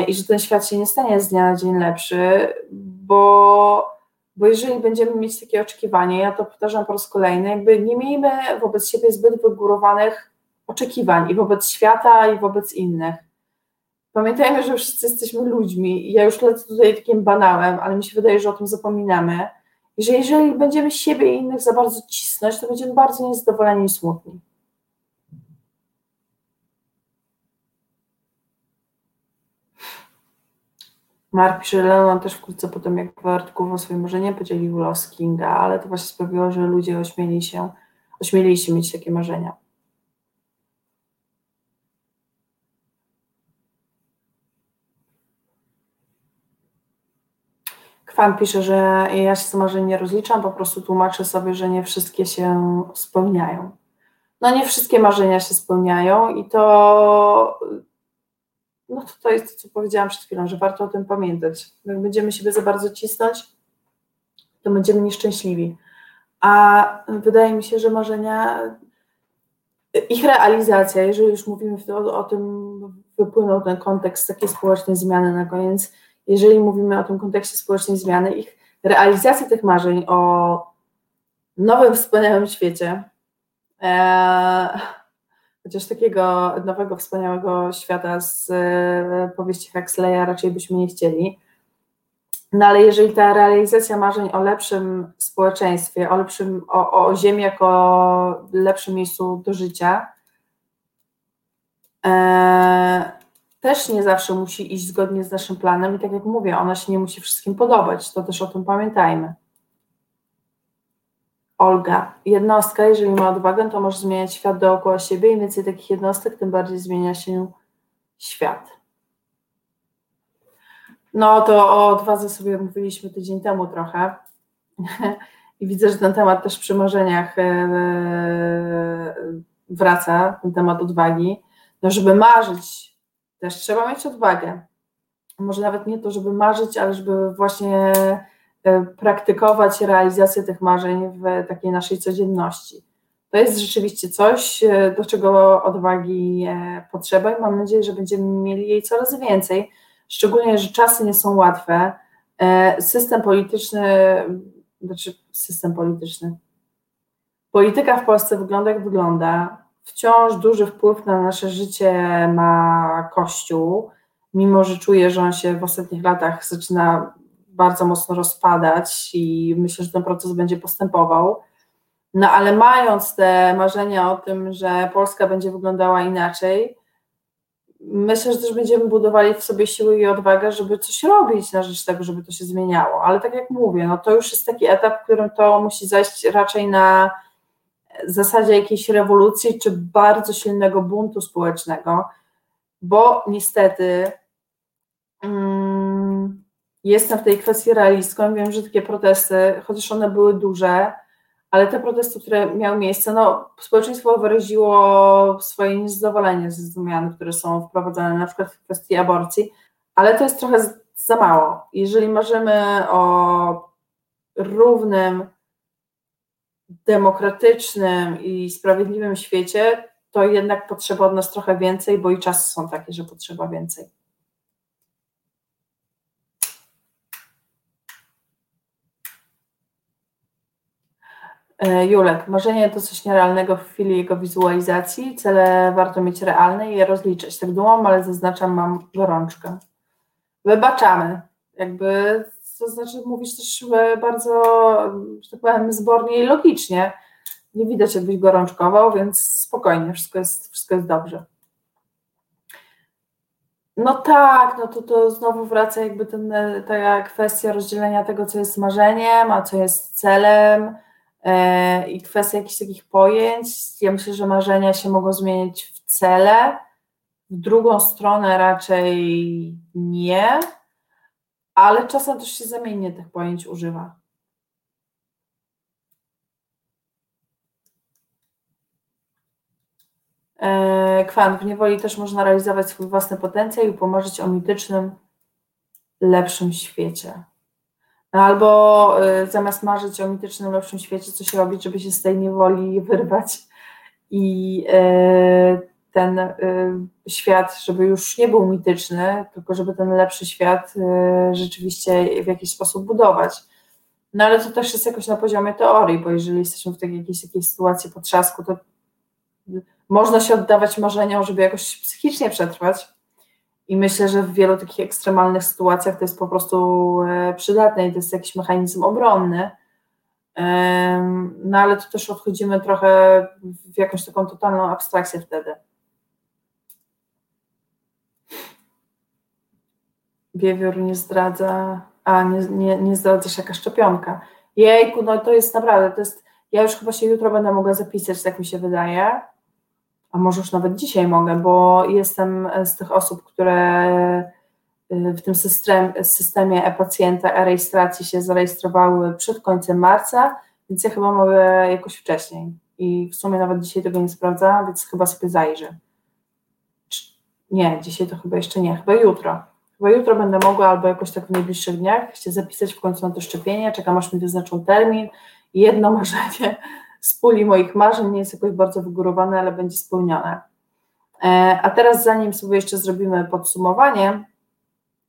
i że ten świat się nie stanie z dnia na dzień lepszy, bo, bo jeżeli będziemy mieć takie oczekiwanie, ja to powtarzam po raz kolejny, jakby nie miejmy wobec siebie zbyt wygórowanych oczekiwań i wobec świata, i wobec innych. Pamiętajmy, że wszyscy jesteśmy ludźmi. Ja już lecę tutaj takim banałem, ale mi się wydaje, że o tym zapominamy. Że jeżeli będziemy siebie i innych za bardzo cisnąć, to będziemy bardzo niezadowoleni i smutni. Mark Leon też wkrótce potem, jak wyartykułował swoje marzenie, podzielił los Kinga, ale to właśnie sprawiło, że ludzie ośmieli się, ośmielili się mieć takie marzenia. Fan pisze, że ja się z marzeń nie rozliczam, po prostu tłumaczę sobie, że nie wszystkie się spełniają. No nie wszystkie marzenia się spełniają i to no to, to jest to, co powiedziałam przed chwilą, że warto o tym pamiętać. Jak będziemy siebie za bardzo cisnąć, to będziemy nieszczęśliwi. A wydaje mi się, że marzenia, ich realizacja, jeżeli już mówimy o, o tym, wypłynął ten kontekst takiej społecznej zmiany na koniec, jeżeli mówimy o tym kontekście społecznej zmiany, ich realizacja tych marzeń o nowym, wspaniałym świecie, e, chociaż takiego nowego, wspaniałego świata z e, powieści Huxleya raczej byśmy nie chcieli, No ale jeżeli ta realizacja marzeń o lepszym społeczeństwie, o, lepszym, o, o ziemi jako lepszym miejscu do życia, e, też nie zawsze musi iść zgodnie z naszym planem i tak jak mówię, ona się nie musi wszystkim podobać, to też o tym pamiętajmy. Olga, jednostka, jeżeli ma odwagę, to może zmieniać świat dookoła siebie. Im więcej takich jednostek, tym bardziej zmienia się świat. No to o odwadze sobie mówiliśmy tydzień temu trochę. I widzę, że ten temat też przy marzeniach e, wraca, ten temat odwagi. No, żeby marzyć, też trzeba mieć odwagę. Może nawet nie to, żeby marzyć, ale żeby właśnie E, praktykować realizację tych marzeń w takiej naszej codzienności. To jest rzeczywiście coś, e, do czego odwagi e, potrzeba i mam nadzieję, że będziemy mieli jej coraz więcej, szczególnie, że czasy nie są łatwe. System polityczny, znaczy system polityczny, polityka w Polsce wygląda jak wygląda. Wciąż duży wpływ na nasze życie ma Kościół, mimo że czuję, że on się w ostatnich latach zaczyna bardzo mocno rozpadać i myślę, że ten proces będzie postępował. No ale mając te marzenia o tym, że Polska będzie wyglądała inaczej, myślę, że też będziemy budowali w sobie siły i odwagę, żeby coś robić na rzecz tego, żeby to się zmieniało. Ale tak jak mówię, no to już jest taki etap, w którym to musi zajść raczej na zasadzie jakiejś rewolucji czy bardzo silnego buntu społecznego, bo niestety. Hmm, jestem w tej kwestii realistką. Wiem, że takie protesty, chociaż one były duże, ale te protesty, które miały miejsce, no, społeczeństwo wyraziło swoje niezadowolenie ze zmian, które są wprowadzane na przykład w kwestii aborcji, ale to jest trochę za mało. Jeżeli marzymy o równym, demokratycznym i sprawiedliwym świecie, to jednak potrzeba od nas trochę więcej, bo i czasy są takie, że potrzeba więcej. E, Julek, marzenie to coś nierealnego w chwili jego wizualizacji. Cele warto mieć realne i je rozliczyć. Tak dumam, ale zaznaczam, mam gorączkę. Wybaczamy. Jakby, to znaczy mówisz też e, bardzo, że tak powiem, zbornie i logicznie. Nie widać, jakbyś gorączkował, więc spokojnie, wszystko jest, wszystko jest dobrze. No tak, no to, to znowu wraca jakby ten, ta kwestia rozdzielenia tego, co jest marzeniem, a co jest celem E, i kwestia jakichś takich pojęć. Ja myślę, że marzenia się mogą zmieniać w cele, w drugą stronę raczej nie, ale czasem też się zamiennie tych pojęć używa. E, Kwant, w niewoli też można realizować swój własny potencjał i pomarzyć o mitycznym, lepszym świecie. Albo y, zamiast marzyć o mitycznym, lepszym świecie, coś robić, żeby się z tej niewoli wyrwać i y, ten y, świat, żeby już nie był mityczny, tylko żeby ten lepszy świat rzeczywiście w jakiś sposób budować. No ale to też jest jakoś na poziomie teorii, bo jeżeli jesteśmy w takiej jakiejś, jakiejś sytuacji potrzasku, to można się oddawać marzeniom, żeby jakoś psychicznie przetrwać, i myślę, że w wielu takich ekstremalnych sytuacjach to jest po prostu e, przydatne i to jest jakiś mechanizm obronny. No ale to też odchodzimy trochę w jakąś taką totalną abstrakcję wtedy. Wiewiór nie zdradza, a nie, nie, nie zdradzasz jaka szczepionka. Jejku, no to jest naprawdę, to jest, ja już chyba się jutro będę mogła zapisać, tak mi się wydaje a może już nawet dzisiaj mogę, bo jestem z tych osób, które y, w tym system, systemie e-pacjenta, e-rejestracji się zarejestrowały przed końcem marca, więc ja chyba mogę jakoś wcześniej. I w sumie nawet dzisiaj tego nie sprawdzałam, więc chyba sobie zajrzę. Nie, dzisiaj to chyba jeszcze nie, chyba jutro. Chyba jutro będę mogła albo jakoś tak w najbliższych dniach się zapisać w końcu na to szczepienie, czekam aż mi wyznaczą termin. Jedno marzenie z puli moich marzeń nie jest jakoś bardzo wygórowane, ale będzie spełnione. E, a teraz, zanim sobie jeszcze zrobimy podsumowanie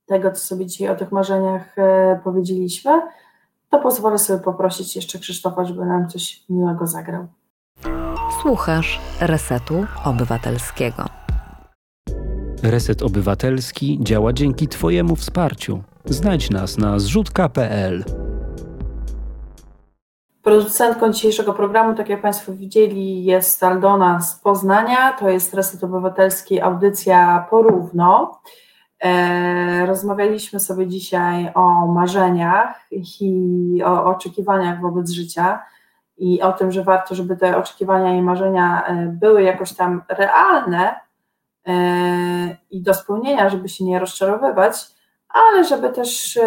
tego, co sobie dzisiaj o tych marzeniach e, powiedzieliśmy, to pozwolę sobie poprosić jeszcze Krzysztofa, żeby nam coś miłego zagrał. Słuchasz Resetu Obywatelskiego. Reset Obywatelski działa dzięki Twojemu wsparciu. Znajdź nas na zrzutka.pl. Producentką dzisiejszego programu, tak jak Państwo widzieli, jest Aldona z Poznania. To jest Reset Obywatelski, audycja porówno. E, rozmawialiśmy sobie dzisiaj o marzeniach i o oczekiwaniach wobec życia i o tym, że warto, żeby te oczekiwania i marzenia e, były jakoś tam realne e, i do spełnienia, żeby się nie rozczarowywać, ale żeby też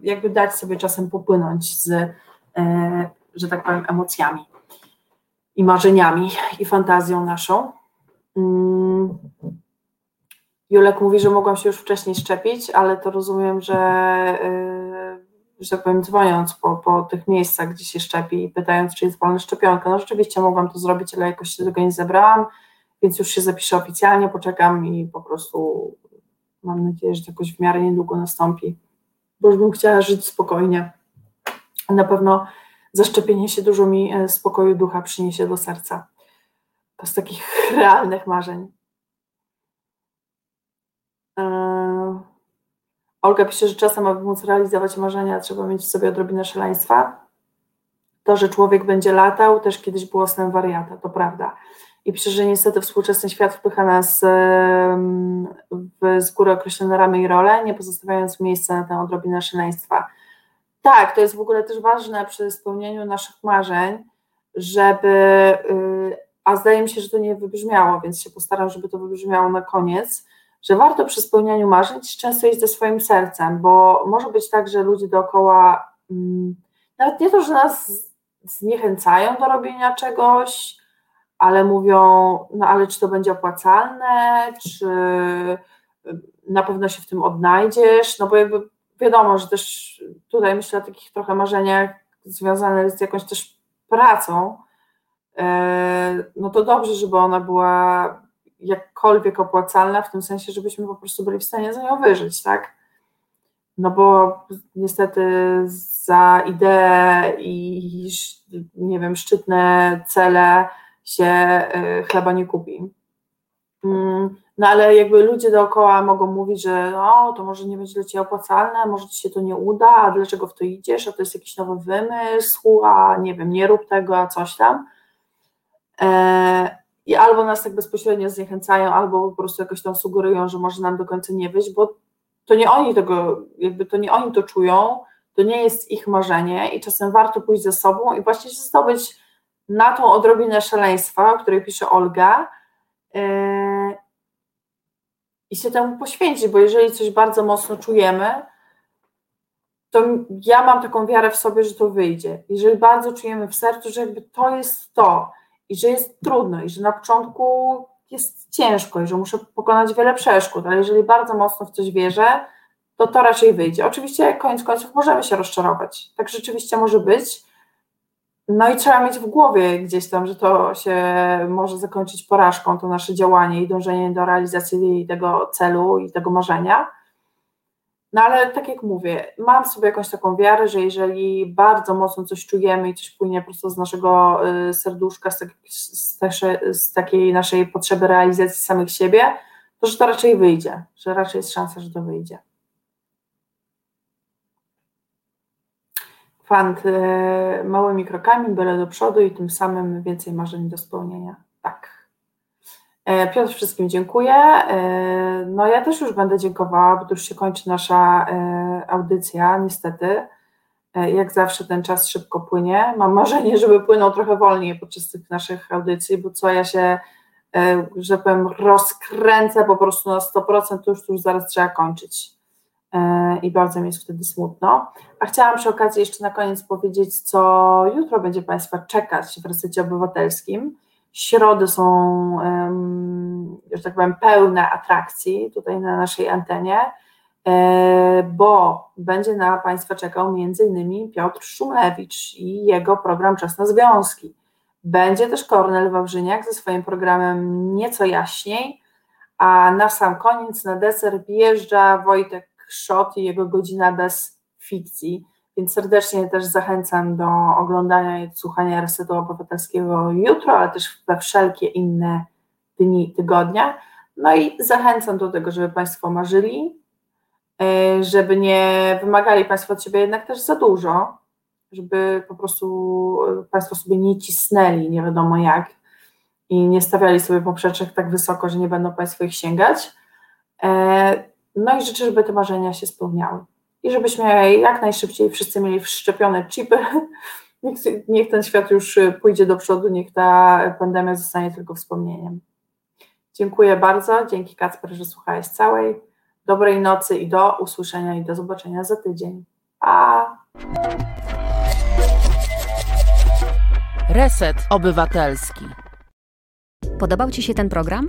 jakby dać sobie czasem popłynąć z, że tak powiem, emocjami i marzeniami i fantazją naszą. Mm. Julek mówi, że mogłam się już wcześniej szczepić, ale to rozumiem, że, yy, że tak powiem, dzwoniąc po, po tych miejscach, gdzie się szczepi i pytając, czy jest wolna szczepionka. No rzeczywiście mogłam to zrobić, ale jakoś się tego nie zebrałam, więc już się zapiszę oficjalnie, poczekam i po prostu mam nadzieję, że to jakoś w miarę niedługo nastąpi, bo już bym chciała żyć spokojnie. Na pewno zaszczepienie się dużo mi e, spokoju ducha przyniesie do serca. To z takich realnych marzeń. Yy, Olga pisze, że czasem, aby móc realizować marzenia, trzeba mieć w sobie odrobinę szaleństwa. To, że człowiek będzie latał, też kiedyś było snem wariata, to prawda. I pisze, że niestety współczesny świat wpycha nas w z góry określone ramy i role, nie pozostawiając miejsca na tę odrobinę szaleństwa. Tak, to jest w ogóle też ważne przy spełnieniu naszych marzeń, żeby, yy, a zdaje mi się, że to nie wybrzmiało, więc się postaram, żeby to wybrzmiało na koniec, że warto przy spełnianiu marzeń często iść ze swoim sercem, bo może być tak, że ludzie dookoła mm, nawet nie to, że nas zniechęcają do robienia czegoś, ale mówią, no ale czy to będzie opłacalne, czy y, na pewno się w tym odnajdziesz, no bo jakby wiadomo, że też tutaj myślę o takich trochę marzeniach związanych z jakąś też pracą, e, no to dobrze, żeby ona była jakkolwiek opłacalna, w tym sensie, żebyśmy po prostu byli w stanie za nią wyżyć, tak? No bo niestety za ideę i nie wiem, szczytne cele się y, chleba nie kupi. Mm, no ale jakby ludzie dookoła mogą mówić, że no, to może nie będzie dla Ciebie opłacalne, może Ci się to nie uda, a dlaczego w to idziesz, a to jest jakiś nowy wymysł, a nie wiem, nie rób tego, a coś tam. E, i albo nas tak bezpośrednio zniechęcają, albo po prostu jakoś tam sugerują, że może nam do końca nie wyjść, bo to nie oni tego, jakby to nie oni to czują, to nie jest ich marzenie i czasem warto pójść ze sobą i właśnie się zdobyć na tą odrobinę szaleństwa, o której pisze Olga yy, i się temu poświęcić, bo jeżeli coś bardzo mocno czujemy, to ja mam taką wiarę w sobie, że to wyjdzie. Jeżeli bardzo czujemy w sercu, że jakby to jest to, i że jest trudno i że na początku jest ciężko i że muszę pokonać wiele przeszkód, ale jeżeli bardzo mocno w coś wierzę, to to raczej wyjdzie. Oczywiście koniec końców możemy się rozczarować. Tak rzeczywiście może być. No i trzeba mieć w głowie gdzieś tam, że to się może zakończyć porażką, to nasze działanie i dążenie do realizacji tego celu i tego marzenia. No ale tak jak mówię, mam sobie jakąś taką wiarę, że jeżeli bardzo mocno coś czujemy i coś płynie prosto z naszego y, serduszka, z, tak, z, z takiej naszej potrzeby realizacji samych siebie, to że to raczej wyjdzie, że raczej jest szansa, że to wyjdzie. Fant y, małymi krokami, byle do przodu i tym samym więcej marzeń do spełnienia. Tak. E, Piotr, wszystkim dziękuję. E, no ja też już będę dziękowała, bo już się kończy nasza e, audycja, niestety. Jak zawsze ten czas szybko płynie. Mam marzenie, żeby płynął trochę wolniej podczas tych naszych audycji, bo co ja się, że powiem, rozkręcę po prostu na 100%, to już, to już zaraz trzeba kończyć. I bardzo mi jest wtedy smutno. A chciałam przy okazji jeszcze na koniec powiedzieć, co jutro będzie Państwa czekać w resecie obywatelskim środy są, że tak powiem, pełne atrakcji tutaj na naszej antenie, e, bo będzie na Państwa czekał m.in. Piotr Szumlewicz i jego program Czas na Związki. Będzie też Kornel Wawrzyniak ze swoim programem Nieco Jaśniej, a na sam koniec, na deser wjeżdża Wojtek Szot i jego godzina bez fikcji. Więc serdecznie też zachęcam do oglądania i słuchania Resetu Obywatelskiego jutro, ale też we wszelkie inne dni tygodnia. No i zachęcam do tego, żeby Państwo marzyli, e, żeby nie wymagali Państwo od siebie jednak też za dużo, żeby po prostu e, Państwo sobie nie cisnęli nie wiadomo jak i nie stawiali sobie poprzeczek tak wysoko, że nie będą Państwo ich sięgać. No i życzę, żeby te marzenia się spełniały i żebyśmy jak najszybciej wszyscy mieli wszczepione chipy. Niech, niech ten świat już pójdzie do przodu, niech ta pandemia zostanie tylko wspomnieniem. Dziękuję bardzo. Dzięki Kacper, że słuchałeś całej. Dobrej nocy i do usłyszenia i do zobaczenia za tydzień. Pa! Reset Obywatelski. Podobał Ci się ten program?